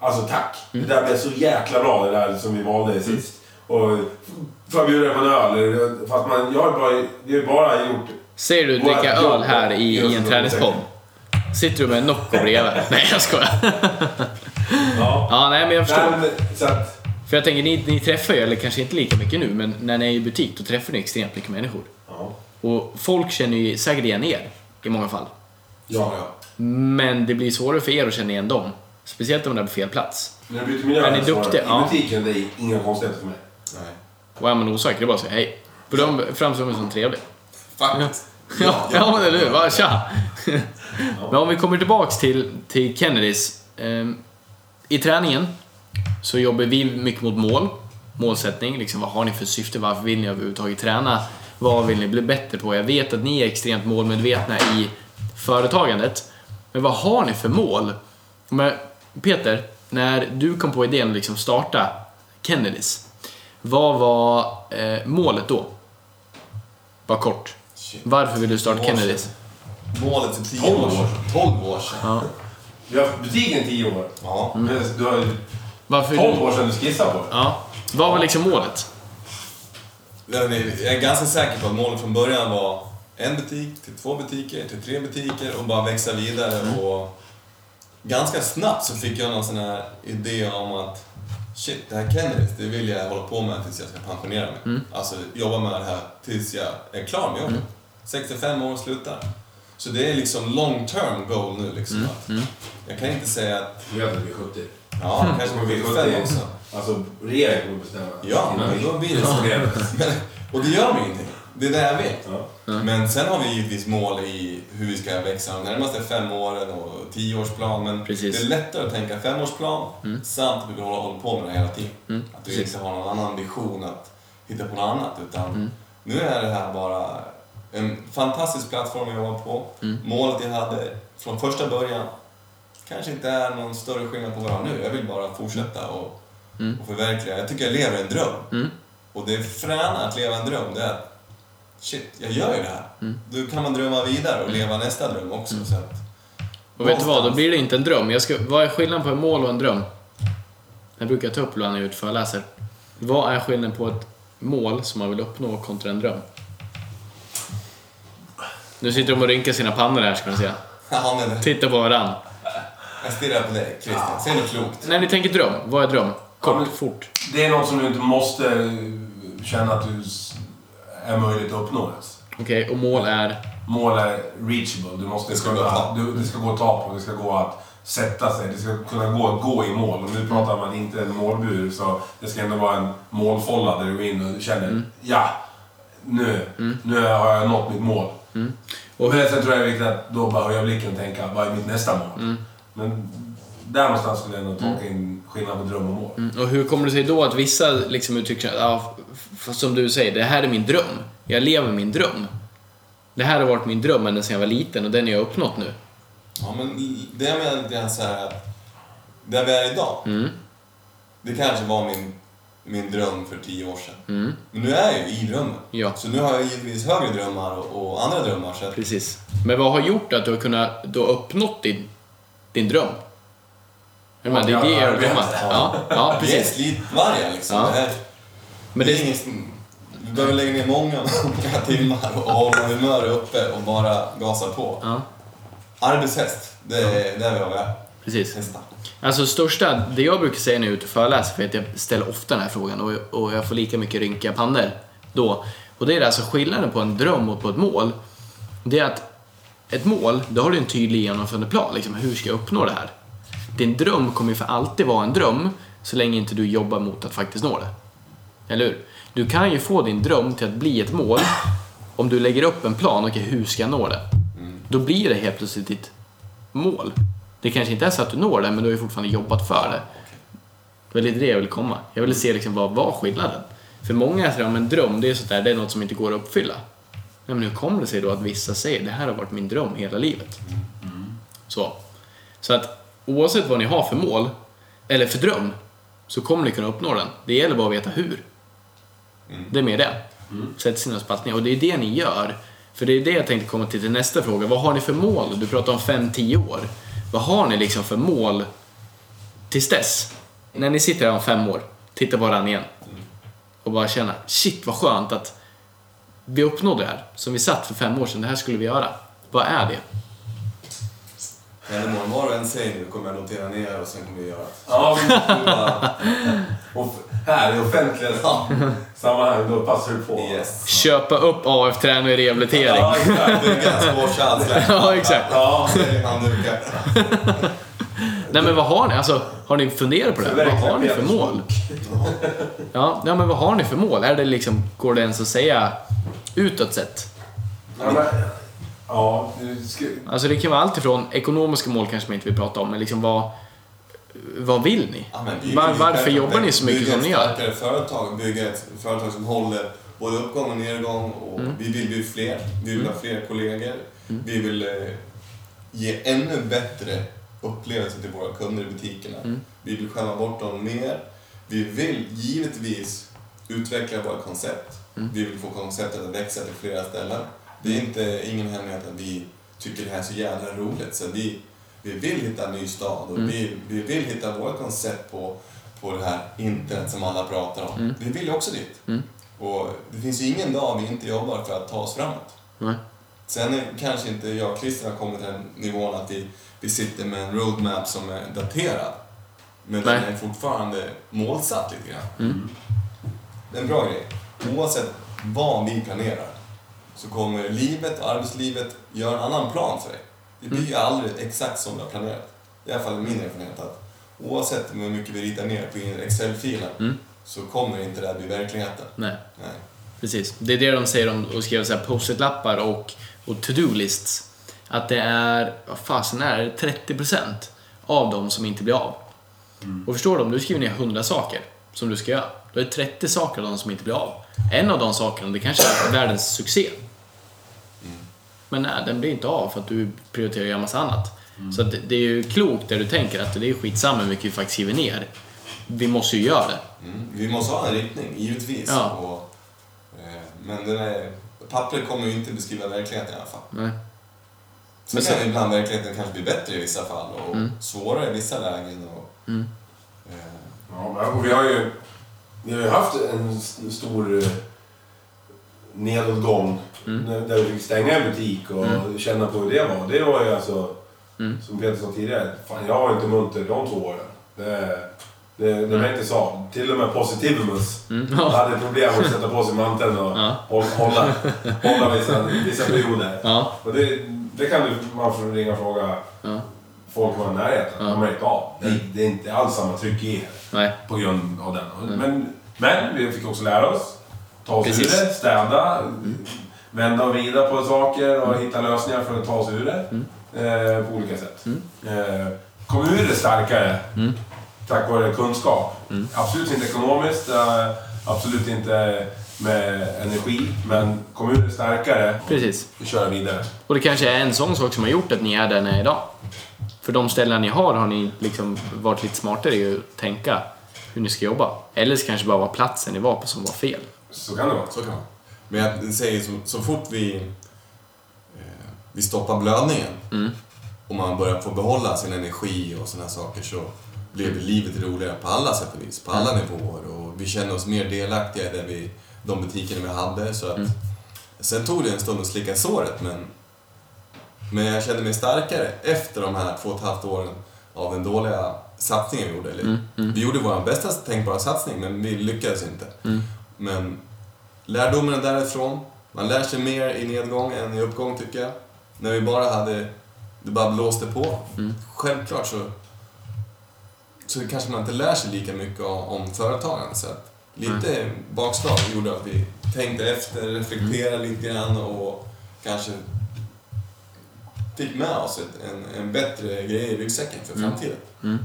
Alltså tack! Mm. Det där blev så jäkla bra det där som vi valde sist. Och får jag bjuda på en öl? Fast man, jag har bara, vi har bara gjort... Säger du dricka öl här i, i en träningspodd? Sitter du med en Nocco bredvid? Nej jag skojar. Ja. Ja, nej men jag förstår. Nej, men, att, För jag tänker, ni, ni träffar ju, eller kanske inte lika mycket nu, men när ni är i butik då träffar ni extremt mycket människor. ja. Och folk känner ju säkert igen er i många fall. Ja. Ja. Men det blir svårare för er att känna igen dem. Speciellt om de är på fel plats. När du byter miljö Är ni duktiga? I Ja. butiken, det är inga konstigheter för mig. Nej. Och är man osäker, det är bara att säga hej. För de framstår som trevliga. Faktiskt. Ja, ja men eller hur? Tja! Men om vi kommer tillbaks till, till Kennedys. Ehm, I träningen så jobbar vi mycket mot mål. Målsättning, liksom vad har ni för syfte? Varför vill ni överhuvudtaget träna? Vad vill ni bli bättre på? Jag vet att ni är extremt målmedvetna i företagandet. Men vad har ni för mål? Men Peter, när du kom på idén att liksom starta Kennedys. Vad var eh, målet då? Bara kort. Shit. Varför vill du starta. Kennedys? Målet för 10 Tolv år sedan. 12 år sedan. Ja. Vi har haft butiken i tio år. Ja. Mm. Du har ju Varför 12 år sedan du skissade på det. Ja. Vad var liksom målet? Jag är ganska säker på att målet från början var en butik till två butiker till tre butiker och bara växa vidare. Mm. Och ganska snabbt så fick jag någon sån här idé om att shit, det här Kennedys, det vill jag hålla på med tills jag ska pensionera mig. Mm. Alltså jobba med det här tills jag är klar med jobbet. 65 år och slutar. Så det är liksom long term goal nu liksom. Mm. Att jag kan inte säga att, Du att vi är 70. ja, kanske på 75 också. Alltså, regeringen kommer bestämma. Ja, men vi- då blir det så. Och det gör mig ingenting. Det är det jag vet. Ja. Men sen har vi givetvis mål i hur vi ska växa de närmaste fem åren och tioårsplan. Men Precis. det är lättare att tänka femårsplan samt att vi håller, håller på med det hela tiden. Mm, Att vi precis. inte har någon annan vision att hitta på något annat. Utan Mm. nu är det här bara en fantastisk plattform att jobba på. Mm. Målet jag hade från första början kanske inte är någon större skillnad på vad jag har nu. Jag vill bara fortsätta och, Mm. och förverkliga. Jag tycker jag lever en dröm. Mm. Och det fräna att leva en dröm, det är att shit, jag gör ju det här. Mm. Då kan man drömma vidare och leva nästa dröm också. Så att, Och vet du vad, då blir det inte en dröm. Jag ska, vad är skillnaden på ett mål och en dröm? Jag brukar ta upp ibland när jag är ute och föreläser. Vad är skillnaden på ett mål som man vill uppnå kontra en dröm? Nu sitter de och rynkar sina pannor här ska man säga. ja, men Titta på varann. jag stirrar på dig, Christian. Säg något klokt. När ni tänker dröm, vad är dröm? Ja, Kort, men- fort. Det är något som du inte måste eh, känna att du är möjligt att uppnå ens. Okej, och mål är? Mål är reachable. Du måste Det ska kunna, du, det ska gå att ta på, det ska gå att sätta sig, det ska kunna gå att gå i mål. Och nu pratar man inte en målbur, så det ska ändå vara en målfålla där du går in och känner Mm. ja, nu, nu har jag nått mitt mål. Och Men sen tror jag det är viktigt att då bara höja blicken och tänka, vad är mitt nästa mål? Mm. Men där någonstans skulle jag ändå tolka in skillnad på dröm och mål. Mm, Och hur kommer det sig då att vissa liksom uttrycker att, ja, som du säger, det här är min dröm. Jag lever min dröm. Det här har varit min dröm ända sedan jag var liten och den har jag uppnått nu. Ja, men det jag menar lite grann så här att där vi är idag, Mm, det kanske var min, min dröm för tio år sedan. mm, Men nu är jag ju i drömmen. ja, Så nu har jag givetvis högre drömmar och, och andra drömmar. Så att, precis. Men vad har gjort att du har kunnat du har uppnått din, din dröm? Är du med? Det är det jag har drömmat. Ja, ja, vi är precis. slitvargar liksom. Ja. Det här, Men det det, är ingen, du behöver lägga ner många, många timmar och hålla humöret uppe och bara gasa på. ja, Arbetshäst, det är där vi har vi är. Precis. Alltså största, det jag brukar säga när jag är ute och föreläser, för att jag ställer ofta den här frågan och, och jag får lika mycket rynkiga pannor då. Och det är alltså skillnaden på en dröm och på ett mål. Det är att ett mål, då har du en tydlig genomförandeplan. Liksom, hur ska jag uppnå det här? Din dröm kommer ju för alltid vara en dröm så länge inte du jobbar mot att faktiskt nå det. Eller hur? Du kan ju få din dröm till att bli ett mål om du lägger upp en plan. Okej, hur ska jag nå det? Då blir det helt plötsligt ditt mål. Det kanske inte är så att du når det, men du har ju fortfarande jobbat för det. Det var lite det jag ville komma. Jag ville se liksom vad var skillnaden. För många säger att en dröm, det är sånt där, det är något som inte går att uppfylla. Nej, men hur kommer det sig då att vissa säger det här har varit min dröm hela livet? Så. Så att oavsett vad ni har för mål, eller för dröm, så kommer ni kunna uppnå den. Det gäller bara att veta hur. Det är mer det. Sätt sina spaltningar. Och det är det ni gör. För det är det jag tänkte komma till till nästa fråga. Vad har ni för mål? Du pratar om 5-10 år. Vad har ni liksom för mål tills dess? När ni sitter här om fem år, titta på varandra igen och bara känna, shit vad skönt att vi uppnådde det här som vi satt för fem år sedan. Det här skulle vi göra. Vad är det? Men var och en säger nu kommer jag notera ner och sen kommer vi göra det. Ja, och här i offentliga sammanhang, då passar du på. Yes. Köpa upp AF-träning och rehabilitering. Ja, exakt. Bygga en sportchans. Ja, exakt. Ja. Nej men vad har ni? Alltså, har ni funderat på det? Vad har ni för mål? Ja, ja, men vad har ni för mål? Är det liksom, går det ens att säga utåt sett? ja, men, ja du ska, Alltså det kan vara allt ifrån ekonomiska mål kanske man inte vill prata om, men liksom vad, vad vill ni? Ja, det Var, det varför jobbar ni det. så mycket bygga som ni ett gör? starkare företag, bygga ett företag som håller både uppgång och nedgång. Och Mm. Vi vill bli fler. Vi vill ha fler kollegor. Vi vill eh, ge ännu bättre upplevelser till våra kunder i butikerna. Mm. Vi vill skämma bort dem mer. Vi vill givetvis utveckla våra koncept. Mm. Vi vill få konceptet att växa till flera ställen. Det är inte ingen hemlighet att vi tycker det här är så jävla roligt. Så vi, vi vill hitta en ny stad och Mm. vi, vi vill hitta våra koncept på, på det här internet som alla pratar om. Mm. Vi vill ju också dit. Mm. Och det finns ju ingen dag vi inte jobbar för att ta oss framåt. Nej. Sen är kanske inte jag och Christian har kommit till den nivån att vi, vi sitter med en roadmap som är daterad. Men Nej. den är fortfarande målsatt lite grann. Mm. Det är en bra grej. Oavsett vad vi planerar så kommer livet och arbetslivet göra en annan plan för dig. Det blir ju aldrig exakt som du har planerat. I alla fall min erfarenhet att oavsett hur mycket vi ritar ner på Excel-filen Mm. så kommer inte det att bli verkligheten. Nej. Nej. Precis. Det är det de säger om att skriva här post-it-lappar och, och to-do-lists. Att det är, vad fasen är det, 30% av dem som inte blir av. Och förstår du, om du skriver ner 100 saker som du ska göra, då är det 30 saker av dem som inte blir av. En av de sakerna, det kanske är världens succé. Men nej, den blir inte av för att du prioriterar att göra massa annat. Så att det, det är ju klokt där du tänker att det är skitsamma hur mycket vi faktiskt skriver ner. Vi måste ju göra det. Mm. Vi måste ha en riktning, givetvis. Ja. Och, eh, men den är, pappret kommer ju inte beskriva verkligheten i alla fall. Nej. Sen Men kan sen- ibland verkligheten kanske bli bättre i vissa fall och Mm. svårare i vissa lägen. Och, Mm. eh, Ja, och vi har ju, vi har ju haft en stor eh, nedåtgång Mm. där vi fick stänga en butik och känna på hur det var. Det var ju alltså, Mm. som Peter sa tidigare, fan jag var inte munter de två åren. Det, det, det var inte så. Till och med Positivimus Mm. Ja. hade problem att sätta på sig manteln och Ja. hålla, hålla, hålla vissa, vissa perioder. Ja. Och det, det kan du, man får ringa och fråga Ja. Folk var i närheten. Ja. De märkte av. Det, det är inte alls samma tryck i Nej. på grund av den. Men, men vi fick också lära oss. Ta oss Precis. ur det, städa, vända och vrida på saker och hitta lösningar för att ta oss ur det. Eh, på olika sätt. Eh, kom ur det starkare Mm. tack vare kunskap. Absolut inte ekonomiskt, eh, absolut inte med energi, men kom ur det starkare Precis. och köra vidare. Och det kanske är en sån sak som har gjort att ni är där ni är idag. För de ställen ni har har ni liksom varit lite smartare i att tänka hur ni ska jobba. Eller så kanske bara var platsen ni var på som var fel. Så kan det vara. så kan. Men jag säger så, så fort vi, eh, vi stoppar blödningen Mm. och man börjar få behålla sin energi och sådana saker så blev livet roligare på alla sätt och vis, på alla nivåer. Och vi kände oss mer delaktiga i vi, de butikerna vi hade. Så att, Mm. Sen tog det en stund att slicka såret men, men jag kände mig starkare efter de här två och ett halvt åren av den dåliga satsningen vi gjorde. Eller, Mm, mm. Vi gjorde vår bästa tänkbara satsning men vi lyckades inte. Mm. Men lärdomen därifrån, man lär sig mer i nedgång än i uppgång tycker jag. När vi bara hade, det bara blåste på. Mm. Självklart så, så kanske man inte lär sig lika mycket om, om företagande. Så att lite bakslag gjorde att vi tänkte efter, reflekterade lite grann och kanske fick med oss ett, en, en bättre grej i ryggsäcken för Mm. framtiden. Mm.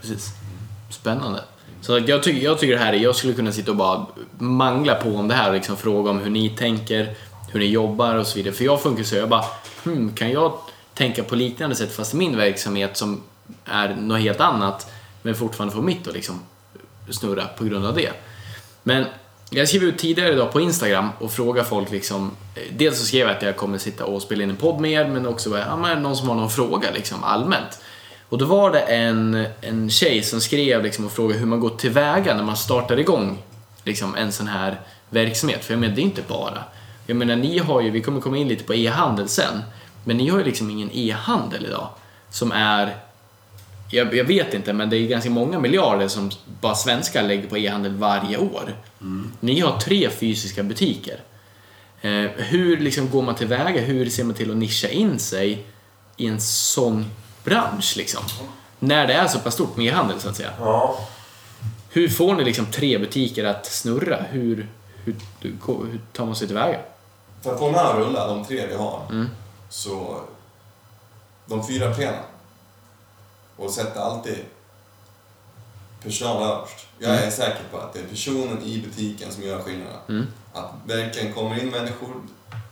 Precis. Spännande. Så jag, tycker, jag tycker det här är, jag skulle kunna sitta och bara mangla på om det här och liksom fråga om hur ni tänker, hur ni jobbar och så vidare. För jag funkar så, jag bara, hmm, kan jag tänka på liknande sätt fast i min verksamhet som är något helt annat men fortfarande få mitt att liksom snurra på grund av det. Men jag skrev ut tidigare idag på Instagram och frågade folk liksom, eh, dels så skrev jag att jag kommer sitta och spela in en podd med er men också bara, ja, men någon som har någon fråga liksom allmänt. Och då var det en, en tjej som skrev liksom och frågade hur man går tillväga när man startar igång liksom en sån här verksamhet. För jag menar, det är inte bara. Jag menar, ni har ju, vi kommer komma in lite på e-handel sen, men ni har ju liksom ingen e-handel idag som är jag, jag vet inte, men det är ganska många miljarder som bara svenskar lägger på e-handel varje år. Ni har tre fysiska butiker. Eh, hur liksom går man tillväga? Hur ser man till att nischa in sig i en sån bransch? Liksom? När det är så pass stort med e-handel, så att säga. Ja. Hur får ni liksom tre butiker att snurra? Hur, hur, hur tar man sig tillväga? För att få med att rulla, de tre vi har, Mm. så de fyra P'na. Och sätta alltid personal överst. Jag är säker på att det är personen i butiken som gör skillnaden. Mm. Att verkligen kommer in människor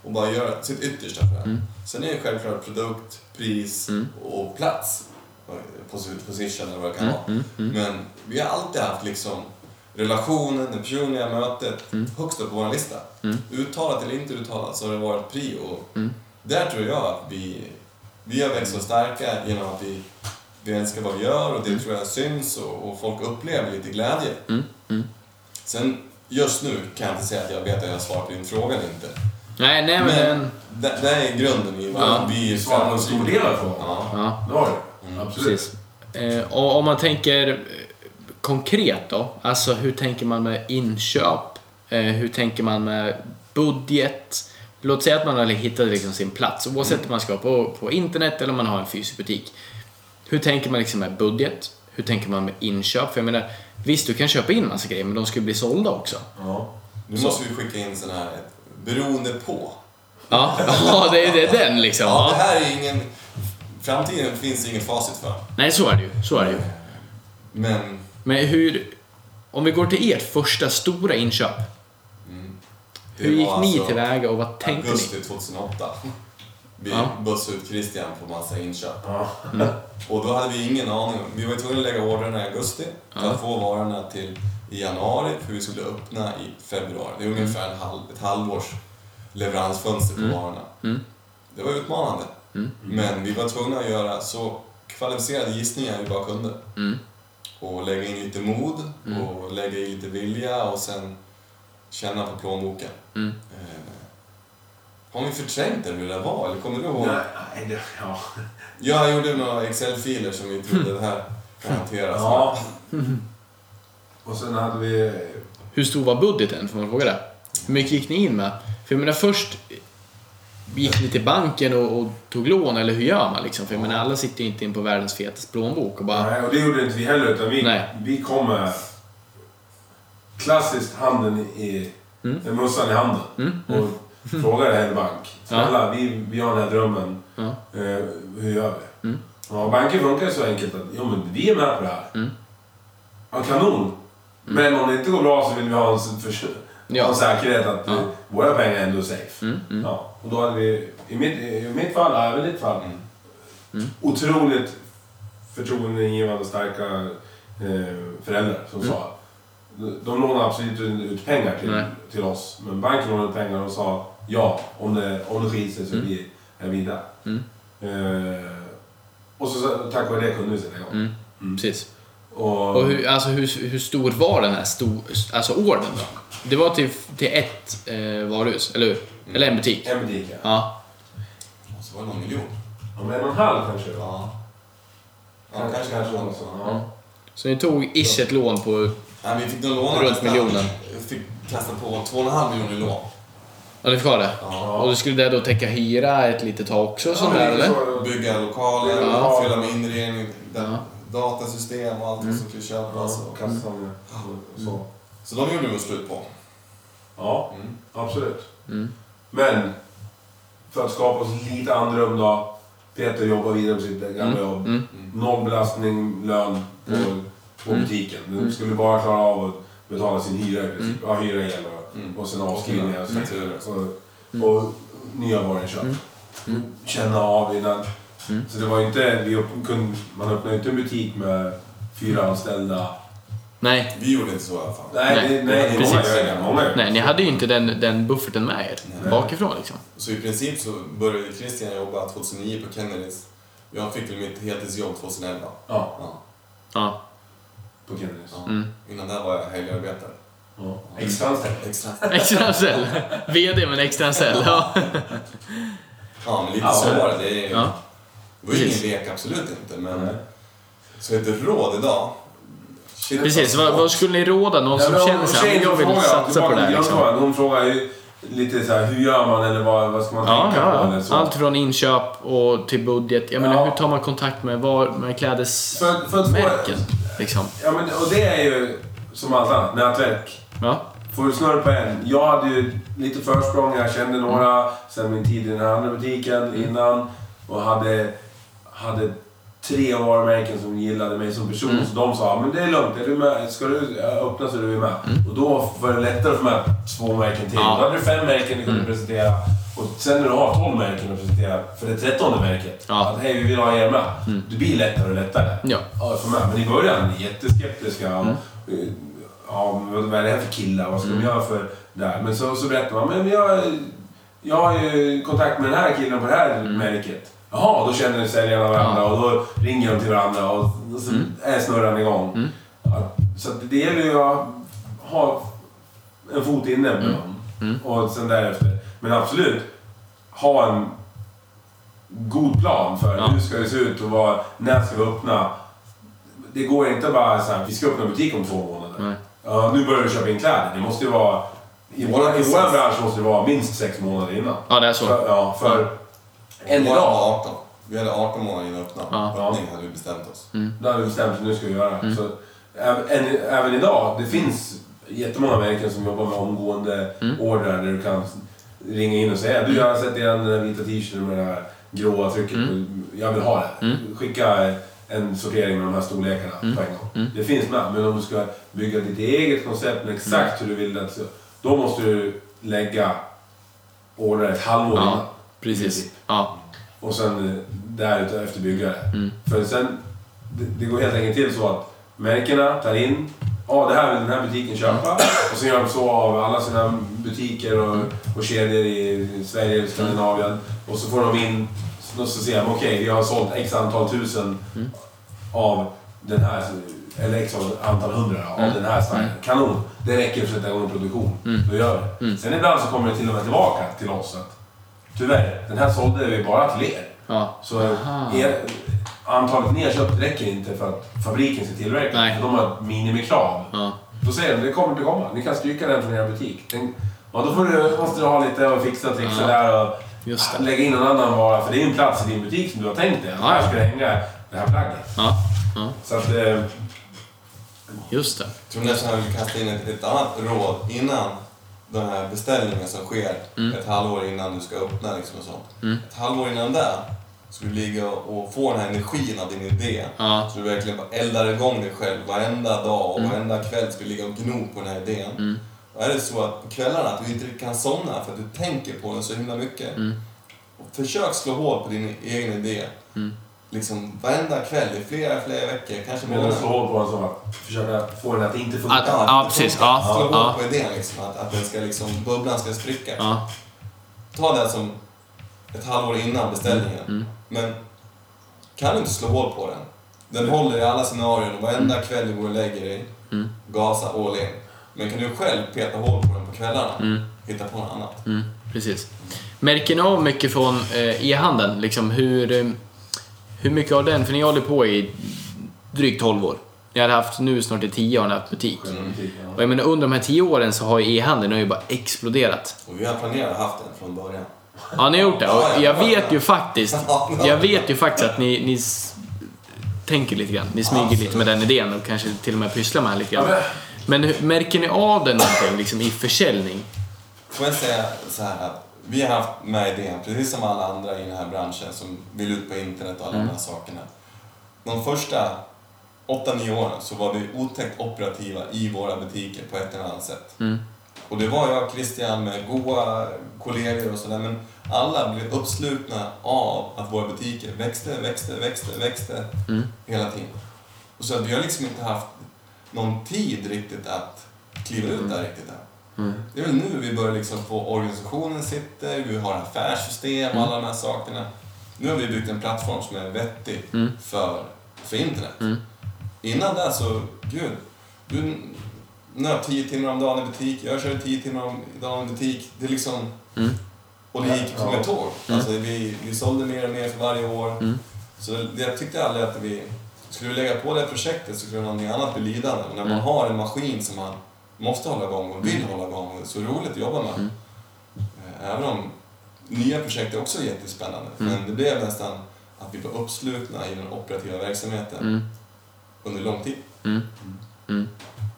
och bara gör sitt yttersta för det. Mm. Sen är det självklart produkt, pris Mm. och plats. Posi- Position eller vad det kan Mm, vara. mm, mm. Men vi har alltid haft liksom relationen, det personliga mötet Mm. högst upp på vår lista. Mm. Uttalat eller inte uttalat så har det varit prio. Mm. Där tror jag att vi, vi har växt så starka genom att vi, vi älskar vad vi gör och det tror jag syns och, och folk upplever lite glädje. Mm. Mm. Sen just nu kan jag inte säga att jag vet att jag har svarat på din fråga eller inte. Nej, nej men... Men det, det är grunden i Ja. vad vi är Svarar på en stor del av frågan. Ja. Ja. Det har du. Mm, Absolut. Eh, och om man tänker eh, konkret då, alltså hur tänker man med inköp? Eh, hur tänker man med budget? Låt säga att man har hittat liksom sin plats, oavsett om man ska på, på internet eller om man har en fysisk butik. Hur tänker man liksom med budget? Hur tänker man med inköp? För jag menar, visst du kan köpa in massa grejer, men de ska ju bli sålda också. Ja. Nu måste vi skicka in sån här, beroende på. Ja, ja det, är, det är den liksom. Ja, det här är ingen... Framtiden finns det inget facit för. Nej, så är det ju. Så är det ju. Men Men hur... Om vi går till ert första stora inköp. det Hur gick var ni alltså tillväga och vad tänkte augusti ni? 2008. Vi Ja. bussade ut Christian på massa inköp. Ja. Och då hade vi ingen aning. Vi var tvungna att lägga orderna i augusti för Ja. att få varorna till i januari för vi skulle öppna i februari. Det är ungefär en halv, ett halvårs leveransfönster på varorna. Mm. Det var utmanande. Mm. Men vi var tvungna att göra så kvalificerade gissningar vi bara kunde. Mm. Och lägga in lite mod och lägga i lite vilja och sen känna på plånboken. Mm. Har vi förträngt det hur det var? Eller kommer du ihåg? Nej, det, ja. Jag gjorde några Excel-filer som vi trodde det här kan hanteras. ja. Och sen hade vi... Hur stor var budgeten, får man fråga det? Hur mycket gick ni in med? För jag menar först, gick ni till banken och, och tog lån, eller hur gör man liksom? För jag menar, alla sitter ju inte in på världens fetaste plånbok och bara... Nej, och det gjorde inte vi heller. Utan vi, Nej. vi kom med klassiskt handen i... Mm. med Mössan i handen. Mm. Och frågade Hell Bank. Snälla, vi, vi har den här drömmen. Eh, hur gör vi? Mm. Ja, banken funkar så enkelt att jo, men vi är med på det här. Mm. Ja, kanon. Men om det inte går bra så vill vi ha en, för, Ja. en säkerhet att våra pengar är ändå safe. Mm, mm. Ja, och då hade vi, i mitt, i mitt fall, även ditt fall, Mm. otroligt förtroendeingivande starka eh, föräldrar som Mm. sa de lånade absolut inte ut pengar till, Nej. till oss, men banken lånade pengar och sa ja, om det, om det skiter sig så Mm. vi, är vi där. Mm. Eh, och så, tack vare det kunde vi sätta igång. Mm. Mm. Precis. Och, Och hur, alltså, hur, hur stor var den här stor, alltså ordern då? Det var till, till ett eh, varuhus, eller hur? Eller en butik? en butik, ja. Ja. Och så var det någon miljon. Om en och en halv kanske. Ja. Ja, Kanske, kanske, kanske något sånt. Mm. Ja. Så ni tog ish ett lån på... Ja, vi fick låna Runt miljonen. fick kasta på 2,5 miljoner i lån. Ja, ni fick ha det? Ja. Och du skulle det då täcka hyra ett litet tag också, sånt där, eller? Bygga lokaler, Ja. fylla med inredning, Ja. datasystem och allt Mm. som skulle köpas. Ja, och- kassan och så. Så de gjorde vi slut på. Ja, Mm. absolut. Mm. Men för att skapa oss lite andrum då. Peter jobbar vidare på sitt gamla jobb. Mm. Noll belastning, lön på, på Mm. butiken. Du skulle bara klara av att betala sin hyra i princip. Ja, hyra och, Mm. och sen avskrivningar och, Fakturor. och, och nya varuinköp. Mm. Känna av innan. Mm. Så det var inte, vi upp, kunde, man öppnade ju inte en butik med fyra anställda. Nej. Vi gjorde inte så i alla fall. Nej, Nej, det, nej precis. många det. Många det. Nej, ni hade ju inte den, den bufferten med er Nej. bakifrån liksom. Så i princip så började Christian jobba 2009 på Kennedys. Jag fick väl mitt heltidsjobb 2011. Ja, Ja. Ja. på Kennedys. Ja. Mm. Innan där var jag helgarbetare. Ja. Extra anställd. Extra. Extra anställd. VD men extra anställd. Ja. Ja, men lite Ja. så var det. Det, är, ja. det var ju ingen lek, absolut inte. Men Nej. så ett råd idag. Shit, Precis, vad, vad skulle ni råda någon som men om känner tjejen jag vill frågar, satsa på det här liksom? Hon frågar ju lite så här, hur gör man eller vad, vad ska man Ja, tänka på? ja, Eller ja. så. Allt från inköp och till budget. Jag menar, Ja. hur tar man kontakt med, var, med klädesmärken? För, för att få, Liksom. ja, men, och det är ju som allt annat, nätverk. Ja. Får du snurra på en. Jag hade ju lite försprång, jag kände några sen min tid i den här andra butiken innan. Och hade, hade tre varumärken som gillade mig som person. Mm. Så de sa, men det är lugnt, är du med? ska du öppna så är du med. Och då var det lättare att få med två märken till. Ja. Då hade du fem märken du kunde Mm. presentera. Och sen när du har tolv märken att presentera för det trettonde märket. Ja. Att hej, vi vill ha er med. Mm. Det blir lättare och lättare. Ja. Ja, för mig. Men i början, jätteskeptiska. Mm. Ja, vad är det här för killar? Vad ska Mm. de göra för där? Men så, så berättar man, men jag, jag har ju kontakt med den här killen på det här Mm. märket. Jaha, då känner säljarna varandra Ja. och då ringer de till varandra och, och så Mm. är snurran igång. Mm. Ja, så det gäller ju att ha en fot inne med Mm. dem. Mm. Och sen därefter. Men absolut, ha en god plan för Ja. hur ska det se ut och vad, när ska vi öppna. Det går inte bara så här, vi ska öppna butik om två månader. Nej. Ja, nu börjar du köpa in kläder. Det måste ju vara... I vår, i vår bransch måste det vara minst sex månader innan. ja, det är så. För, ja, för än Våran idag, var 18. Vi hade 18 månader innan öppna. Ja. Öppning hade vi bestämt oss. då hade vi bestämt att nu ska vi göra. Mm. Så, även, även idag, det finns jättemånga märken som jobbar med omgående Mm. ordrar där du kan ringa in och säga du jag har sett igen den där vita t-shirten med det här gråa trycket på, jag vill ha det. Mm. Skicka en sortering med de här storlekarna på en gång. Mm. Det finns med, men om du ska bygga ditt eget koncept med exakt hur du vill att då måste du lägga ordrar ett halvår innan. Ja, precis. Ja. Och sen eh, därefter bygga det. Mm. För sen, det, det går helt enkelt till så att märkena tar in, ja det här vill den här butiken köpa. Och sen gör de så av alla sina butiker och, och kedjor i Sverige och Skandinavien. Och så får de in, och så ser de okej vi har sålt x antal tusen Mm. av den här, eller x antal hundra av Mm. den här stilen. Kanon! Det räcker för att sätta igång en produktion. Mm. Då gör vi det. Mm. Sen ibland så kommer det till och med tillbaka till oss att tyvärr, den här sålde vi bara till er. Ja. Så er, antalet ni har köpt räcker inte för att fabriken ska tillverka. Nej. För de har minimikrav. Ja. Då säger de, det kommer inte komma. Ni kan stryka den från er butik. Den, ja, då får du, måste du ha lite och fixa och trixa Ja. där och Just det. lägga in någon annan vara. För det är en plats i din butik som du har tänkt dig. Ja, Här ska det hänga det här plagget. Ja. Ja. Så att... Eh, Just det. Jag tror nästan jag vill kasta in ett, ett annat råd innan den här beställningen som sker Mm. ett halvår innan du ska öppna liksom och sånt. Mm. Ett halvår innan det ska du ligga och få den här energin av din idé. Ja. Så du verkligen bara eldar igång dig själv varenda dag och Mm. varenda kväll ska du ligga och gno på den här idén. Mm. Är det så att på kvällarna att du inte kan somna för att du tänker på den så himla mycket. Mm. Och försök slå hål på din egen idé. Mm. Liksom varenda kväll i flera, flera veckor, kanske månader. slå hål på den så att försöka få den att inte funka. Att- ja, precis. Ja, Slå hål ja. på idén liksom. Att, att den ska liksom, bubblan ska spricka. Ja. Ta det som ett halvår innan beställningen. Mm. Men kan du inte slå hål på den? Den håller i alla scenarion och varenda kväll du går och lägger dig, Mm. gasa all in. Men kan du själv peta hål på den på kvällarna? Mm. Hitta på något annat. Mm, precis. Märker ni av mycket från eh, e-handeln? Liksom hur, eh, hur mycket av den, för ni håller på i drygt 12 år. Ni har haft, nu snart i 10 år, ni haft butik. Och jag menar, under de här 10 åren så har ju e-handeln ju bara exploderat. Och vi har planerat att haft den från början. Ja, ni har gjort det. Och jag vet ju faktiskt, jag vet ju faktiskt att ni, ni tänker lite grann. Ni smyger lite med den idén och kanske till och med pysslar med den lite grann. Men, hur, märker ni av den någonting liksom, i försäljning? Får jag säga så här att vi har haft med idén, precis som alla andra i den här branschen som vill ut på internet och alla Mm. de här sakerna. De första 8-9 åren så var vi otäckt operativa i våra butiker på ett eller annat sätt. Mm. Och det var jag och Christian med goa kollegor och sådär men alla blev uppslutna av att våra butiker växte, växte, växte, växte Mm. hela tiden. Och så att vi har liksom inte haft någon tid riktigt att kliva ut där riktigt än. Mm. Det är väl nu vi börjar liksom få organisationen sitter, vi har affärssystem och alla de här sakerna. Nu har vi byggt en plattform som är vettig Mm. för, för internet. Mm. Innan det så, gud. Du nöt 10 timmar om dagen i butik, jag körde 10 timmar om dagen i butik. Det är liksom... Mm. Och det gick som ett tåg. Mm. Alltså vi, vi sålde mer och mer för varje år. Mm. Så det, jag tyckte aldrig att vi... Skulle vi lägga på det här projektet så skulle någonting annat bli lidande. Och när man Mm. har en maskin som man måste hålla igång och vill hålla igång och så roligt att jobba med. Mm. Eh, Även om nya projekt är också jättespännande. Mm. Men det blev nästan att vi var uppslutna i den operativa verksamheten Mm. under lång tid. Mm. Mm.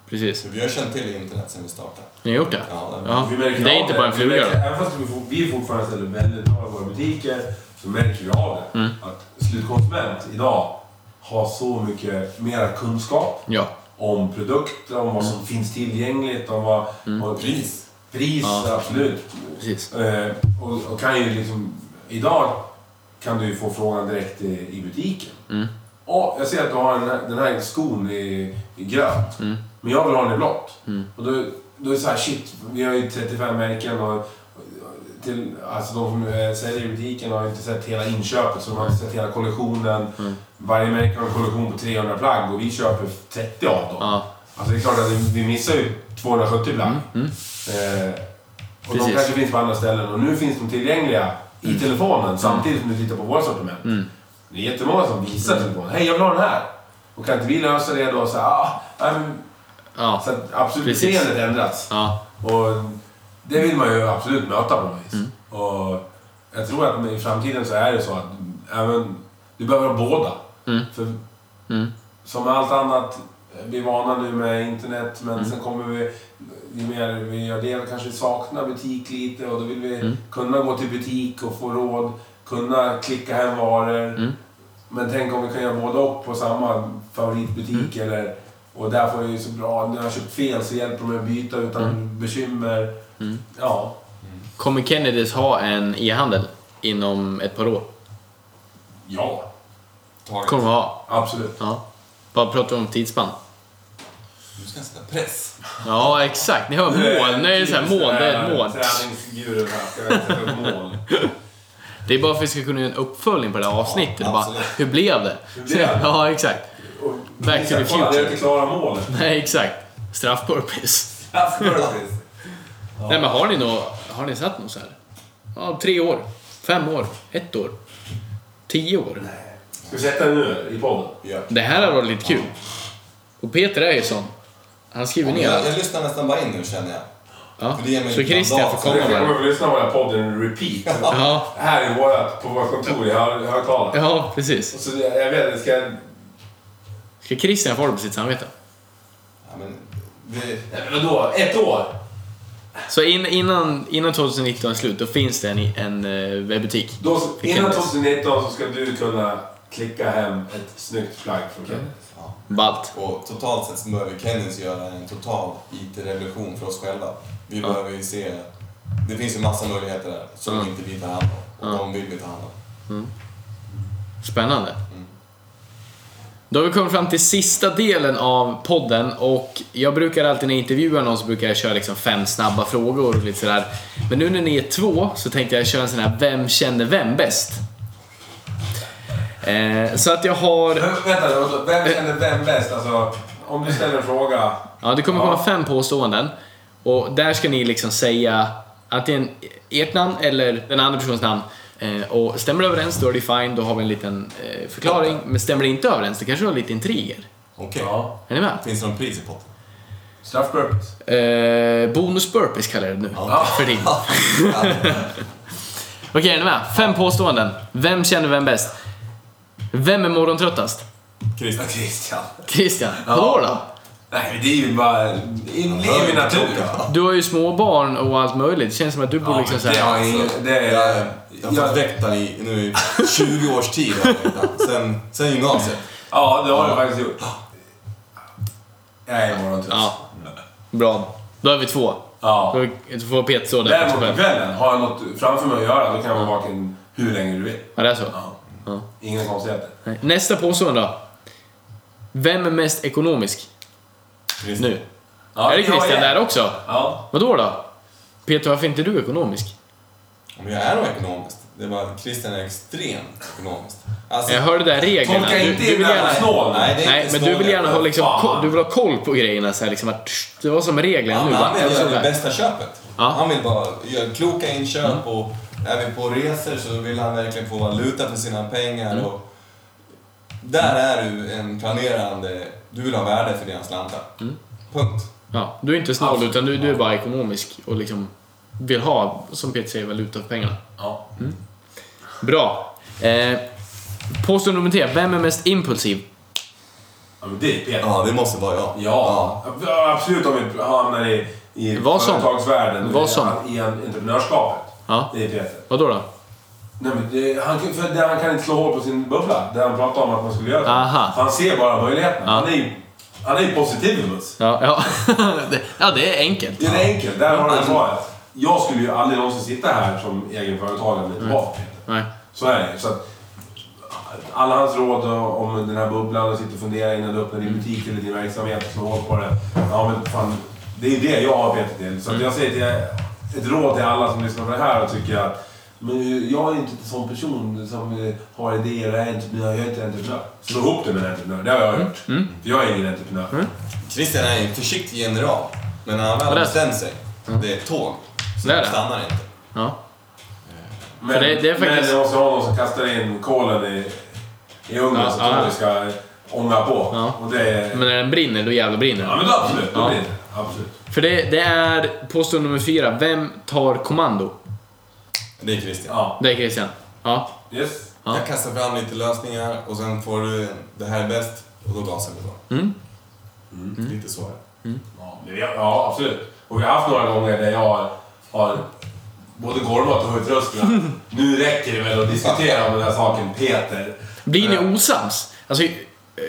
Precis. Så vi har känt till internet sedan vi startade. Ni har gjort det? Ja, Ja. Vi märker Det är inte bara en fluga? Även fast vi, vi fortfarande ställer väldigt bra i våra butiker så märker vi av det. Mm. Att slutkonsument idag har så mycket mera kunskap Ja. om produkter, om vad som finns tillgängligt, om vad... Mm. Och Pris. Pris, Ja. absolut. Precis. Eh, och, och kan ju liksom... Idag kan du ju få frågan direkt i, i butiken. Mm. Åh, jag ser att du har den här, den här skon i, i grönt. Mm. Men jag vill ha den i blått. Mm. Och då, då är det så här, shit, vi har ju 35 märken och, och till, alltså de som eh, säljer i butiken har inte sett hela inköpet så de har inte sett hela kollektionen. Mm. Varje märke har en kollektion på 300 plagg och vi köper 30 av dem. Ja. Alltså det är klart att vi- missar ju 270 plagg. Mm. Mm. Eh, och Precis. de kanske finns på andra ställen och nu finns de tillgängliga i telefonen samtidigt som du tittar på våra sortiment. Mm. Det är jättemånga som visar telefonen. Hej, jag vill ha den här! Och kan inte vi lösa det då så ah, men, Ja. så att absolut Precis. beteendet ändras. Ja. Och det vill man ju absolut möta på något vis. Mm. Och jag tror att i framtiden så är det så att även, du behöver ha båda. Mm. För Mm. som med allt annat, vi är vana nu med internet, men Mm. sen kommer vi... Ju mer vi gör det, kanske saknar butik lite och då vill vi Mm. kunna gå till butik och få råd, kunna klicka hem varor. Mm. Men tänk om vi kan göra både och på samma favoritbutik Mm. eller... Och där får jag ju så bra, när jag har köpt fel så hjälper de mig att byta utan Mm. bekymmer. Mm. Ja. Kommer Kennedys ha en e-handel inom ett par år? Ja, Taget. Kommer de ha? absolut. Ja. Vad pratar vi om tidsspann? Du ska sätta press. Ja, exakt. Ni hör mål. Nu är det så här, mål, det är ett mål. Träningsguru här, ska jag sätta upp mål. Det är bara för att vi ska kunna göra en uppföljning på det här avsnittet. Ja, bara, hur blev det? Hur blev det? Ja, exakt. Back to the future. Jag är inte klara målet. Nej, exakt. Straffpurpose. Precis. Nej, men har ni nå, har ni satt något så här? Ja, tre år. Fem år. Ett år. Tio år. Ska vi sätta den nu i podden? Ja. Det här har varit lite kul. Och Peter är ju sån. Han skriver ner Jag, allt. jag lyssnar nästan bara in nu känner jag. Ja. för det ger mig Så lite Christian mandat. får komma jag kommer med. få lyssna på den här podden repeat. Ja, Här i vårat, på vårt kontor i hö- högtalare. ja, precis. Och så jag vet inte, ska jag... Ska Christian få det på sitt samvete? Ja, men det, Nej, men vadå? Ett år? Så in, innan, innan 2019 är slut, då finns det en, en eh, webbutik. Då, innan Kenneth. 2019 så ska du kunna klicka hem ett snyggt plagg från Kenneth. ja. Ballt. Och totalt sett så behöver Kennys göra en total IT-revolution för oss själva. Vi Ja. behöver ju se... Det finns ju massa möjligheter där som Ja. inte vi tar hand om. Och Ja. de vill vi ta hand om. Spännande. Då har vi kommit fram till sista delen av podden och jag brukar alltid när jag intervjuar någon så brukar jag köra liksom fem snabba frågor och lite sådär. Men nu när ni är två så tänkte jag köra en sån här Vem känner vem bäst? Eh, så att jag har... Vänta, vem känner vem bäst? Alltså, om du ställer en fråga. Ja, det kommer komma fem påståenden. Och där ska ni liksom säga antingen ert namn eller den andra personens namn. Eh, och stämmer det överens, då är det fine. Då har vi en liten eh, förklaring. Men stämmer det inte överens, då kanske du har lite intriger. Okej. Ja. Är ni med? Finns det någon pris i potten? Straffpurpose. Eh, bonus burpees kallar jag det nu. Ja. För din. Okej, är ni med? Fem påståenden. Vem känner vem bäst? Vem är morgontröttast? Christian. Christian. Ja. Vadå då? Nej, det är ju bara... Det är ju natur. Du har ju småbarn och allt möjligt. Det känns som att du borde Ja, liksom det såhär... ingen... Det är... Jag, har fått väkta i nu i 20 års tid. Sen, sen gymnasiet. Ja, det har du faktiskt gjort. Jag är morgontrött. Ja. Bra. Då är vi två. Ja. Då får Peter stå där Däremot på kvällen, har jag något framför mig att göra, då kan jag vara vaken hur länge du vill. Ja, det är så. Ja. Ja. Inga konstigheter. Nej. Nästa påstående då. Vem är mest ekonomisk? Christer. Nu. Ja, är det Christian där också? Ja. Vadå då? Peter, varför är inte du ekonomisk? Men jag är nog ekonomiskt. Det att Christian är extremt ekonomiskt. Alltså, Jag hörde där reglerna. Tolka Du, inte du vill gärna... här snål. Nej, det är Nej, inte men du vill gärna ha liksom, ko- du vill ha koll på grejerna så här, liksom att det var som reglerna Ja, nu han vill göra det bästa köpet. Ja. Han vill bara göra kloka inköp och är vi på resor så vill han verkligen få valuta för sina pengar. Mm. Och där är du en planerande... Du vill ha värde för dina slantar. Mm. Punkt. Ja, du är inte snål utan du, du är bara ekonomisk och liksom vill ha, som Peter säger, valuta för pengarna. Ja. Bra. Eh, påstående nummer tre. Vem är mest impulsiv? ja, men det är Peter. Ja, det måste vara jag. Ja, absolut om vi hamnar i, i Vad som? företagsvärlden. Vad som? I, entreprenörskapet. Ja. Det är Peter. Vadå då? Nej, men det, han, för där han kan inte slå hål på sin bubbla, där han pratar om att man skulle göra det. Aha. Han ser bara möjligheterna. Ja. Han är ju han är ju positivimus. Ja, ja. det, ja det är enkelt. Det är enkelt. Där har du svaret. Jag skulle ju aldrig någonsin sitta här som egenföretagare med tillbaka Peter. Nej. Så är det Så att, alla hans råd om den här bubblan och sitta och fundera innan du öppnar din butik eller din verksamhet och slå hål på det. Ja men fan, det är det jag har Peter till. Så att jag säger till ett råd till alla som lyssnar på det här och tycker att men jag är inte en sån person som har idéer och är entreprenör. Jag är inte entreprenör. Slå ihop det med en entreprenör. Det har jag gjort. För jag är ingen entreprenör. Christian är en försiktig general. Men när han väl bestämt sig, det är ett tåg. Så Det det. stannar inte. Ja. Men, För det- det är faktiskt- men jag måste ha någon som kastar in kolen i, i ugnen Ja, så ja. tåget ska ånga på. Ja. Och det är... Men när den brinner, då jävlar brinner Ja den. men då absolut, då Ja. det. Absolut. För det, det är påstående nummer fyra. Vem tar kommando? Det är Christian. Ja. Det är Christian. Ja. Yes. Ja. Jag kastar fram lite lösningar och sen får du det här är bäst och då gasar vi bara. Mm. Lite så det. Ja, har- ja, absolut. Och vi har haft några gånger där jag har, både gormat och höjt rösten. nu räcker det väl att diskutera om den här saken, Peter. Blir Eh, ni osams? Alltså,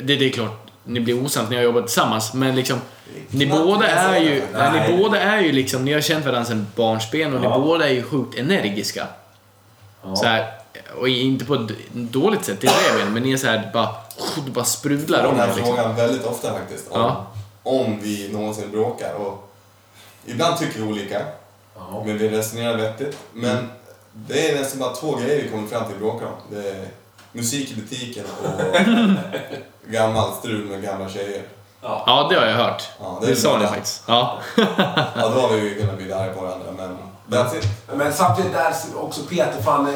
det, det är klart, ni blir osams när ni har jobbat tillsammans, men liksom... Ni båda jag är ju, nej. Ni båda är ju liksom, ni har känt varandra sedan barnsben och Ja. ni båda är ju sjukt energiska. Ja. Så här, och inte på ett dåligt sätt, det är det jag menar, men ni är så här bara, det bara sprudlar får om den er här liksom. frågan väldigt ofta faktiskt. Om, Ja. om vi någonsin bråkar. Och ibland tycker vi olika, Ja. men vi resonerar vettigt. Men Mm. det är nästan bara två grejer vi kommer fram till att bråka om. Det är musik i butiken och gammalt strul med gamla tjejer. Ja. Ja, det har jag hört. Ja, det sa ni faktiskt. Ja. Ja, då har vi ju kunnat bli arga på varandra, men that's it. Men samtidigt där också Peter, fan, eh,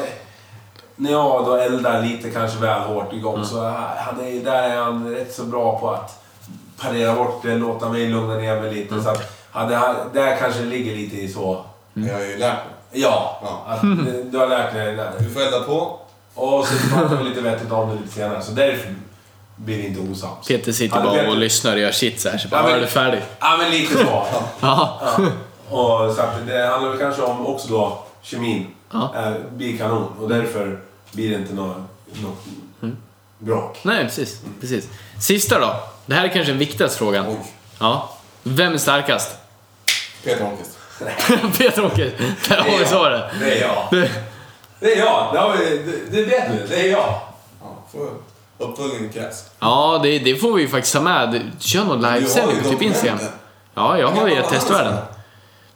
när jag då eldar lite kanske väl hårt igång Mm. så han är, där är han rätt så bra på att parera bort det, låta mig lugna ner mig lite. Mm. Så att, ja, det här, där kanske det ligger lite i så... Jag har ju lärt mig. Ja, Ja. att du har lärt dig det. Du får elda på. Och så pratar vi lite vettigt om det lite senare, så därför blir vi inte osams. Peter sitter bara Peter- och lyssnar och gör shit så här, så bara, Ja, men- är du färdig? Ja, men lite så. Ja. Ja. Och så att det handlar väl kanske om också då kemin. Ja. Eh, blir kanon och därför blir det inte något, något Mm. bråk. Nej, precis, precis. Sista då. Det här är kanske den viktigaste frågan. Oj. Ja. Vem är starkast? Peter Holmqvist. Peter Åker. Där har vi svaret. Det är jag. Det- Det är jag. Det, har vi, det, det vet du. Det är jag. Ja, uppföljning krävs. Ja, det, det får vi ju faktiskt ha med. Kör någon livesändning på typ Instagram. Ja, jag har ju man ett ha testvärden.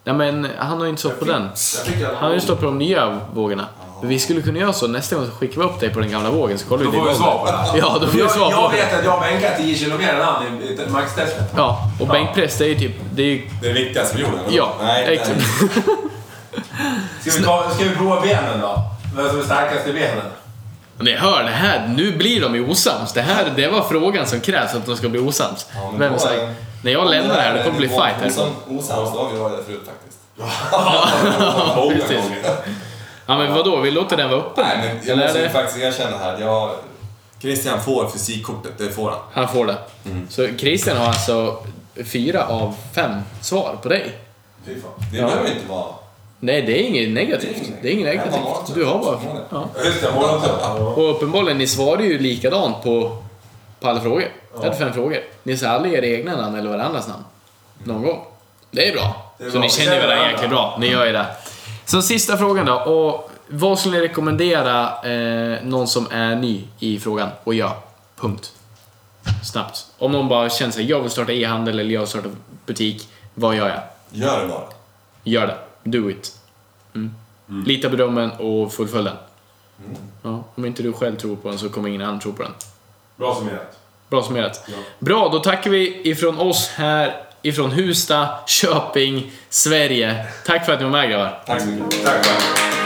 Nej, men han har ju inte stått på den. Han har ju stått på de nya vågorna. Vi skulle kunna göra så, nästa gång så skickar vi upp dig på den gamla vågen så kollar Då vi får vi svar på det här. Ja, då får vi jag, svar på det. vet att jag har bänkat 10 kilo mer än han i i maxtestet. Ja, och bänkpress det är ju typ... Det är ju... Det är det viktigaste vi gjorde. eller? Ja, nej, exakt. nej. Ska vi, ta, ska vi prova benen då? Vem som är starkast i benen? Ni hör det här, nu blir de ju osams. Det här, det var frågan som krävs att de ska bli osams. Ja, men Vem då- säger... När jag lämnar det här, då kommer det bli fight här. Osam- Osams, då vi varit där förut faktiskt. Många precis. gånger. Ja, men vadå? Vi låter den vara öppen? Nej, men jag Eller måste det... faktiskt erkänna här. Jag, Christian får fysikkortet, det får han. Han får det. Mm. Så Christian har alltså fyra av fem svar på dig. Fy fan. Det Ja. behöver inte vara... Nej, det är inget negativt. Det är inget- negativt. Du har bara... Ja. Ja. Och uppenbarligen, ni svarar ju likadant på, på alla frågor. Jag hade fem frågor. Ni sa aldrig era egna namn eller varandras namn. Någon gång. Det är bra. Det är Så bra. ni känner varandra. jäkligt bra. Ni gör ju det. Så sista frågan då. Och vad skulle ni rekommendera eh, någon som är ny i frågan att göra? Punkt. Snabbt. Om någon bara känner sig, jag vill starta e-handel eller jag vill starta butik. Vad gör jag? Gör det bara. Gör det. Do it. Mm. Lita på drömmen och fullfölj den. Ja, om inte du själv tror på den så kommer ingen annan tro på den. Bra summerat. Bra summerat. Ja. Bra, då tackar vi ifrån oss här ifrån Husta, Köping, Sverige. Tack för att ni var med grabbar. Tack så mycket. Tack.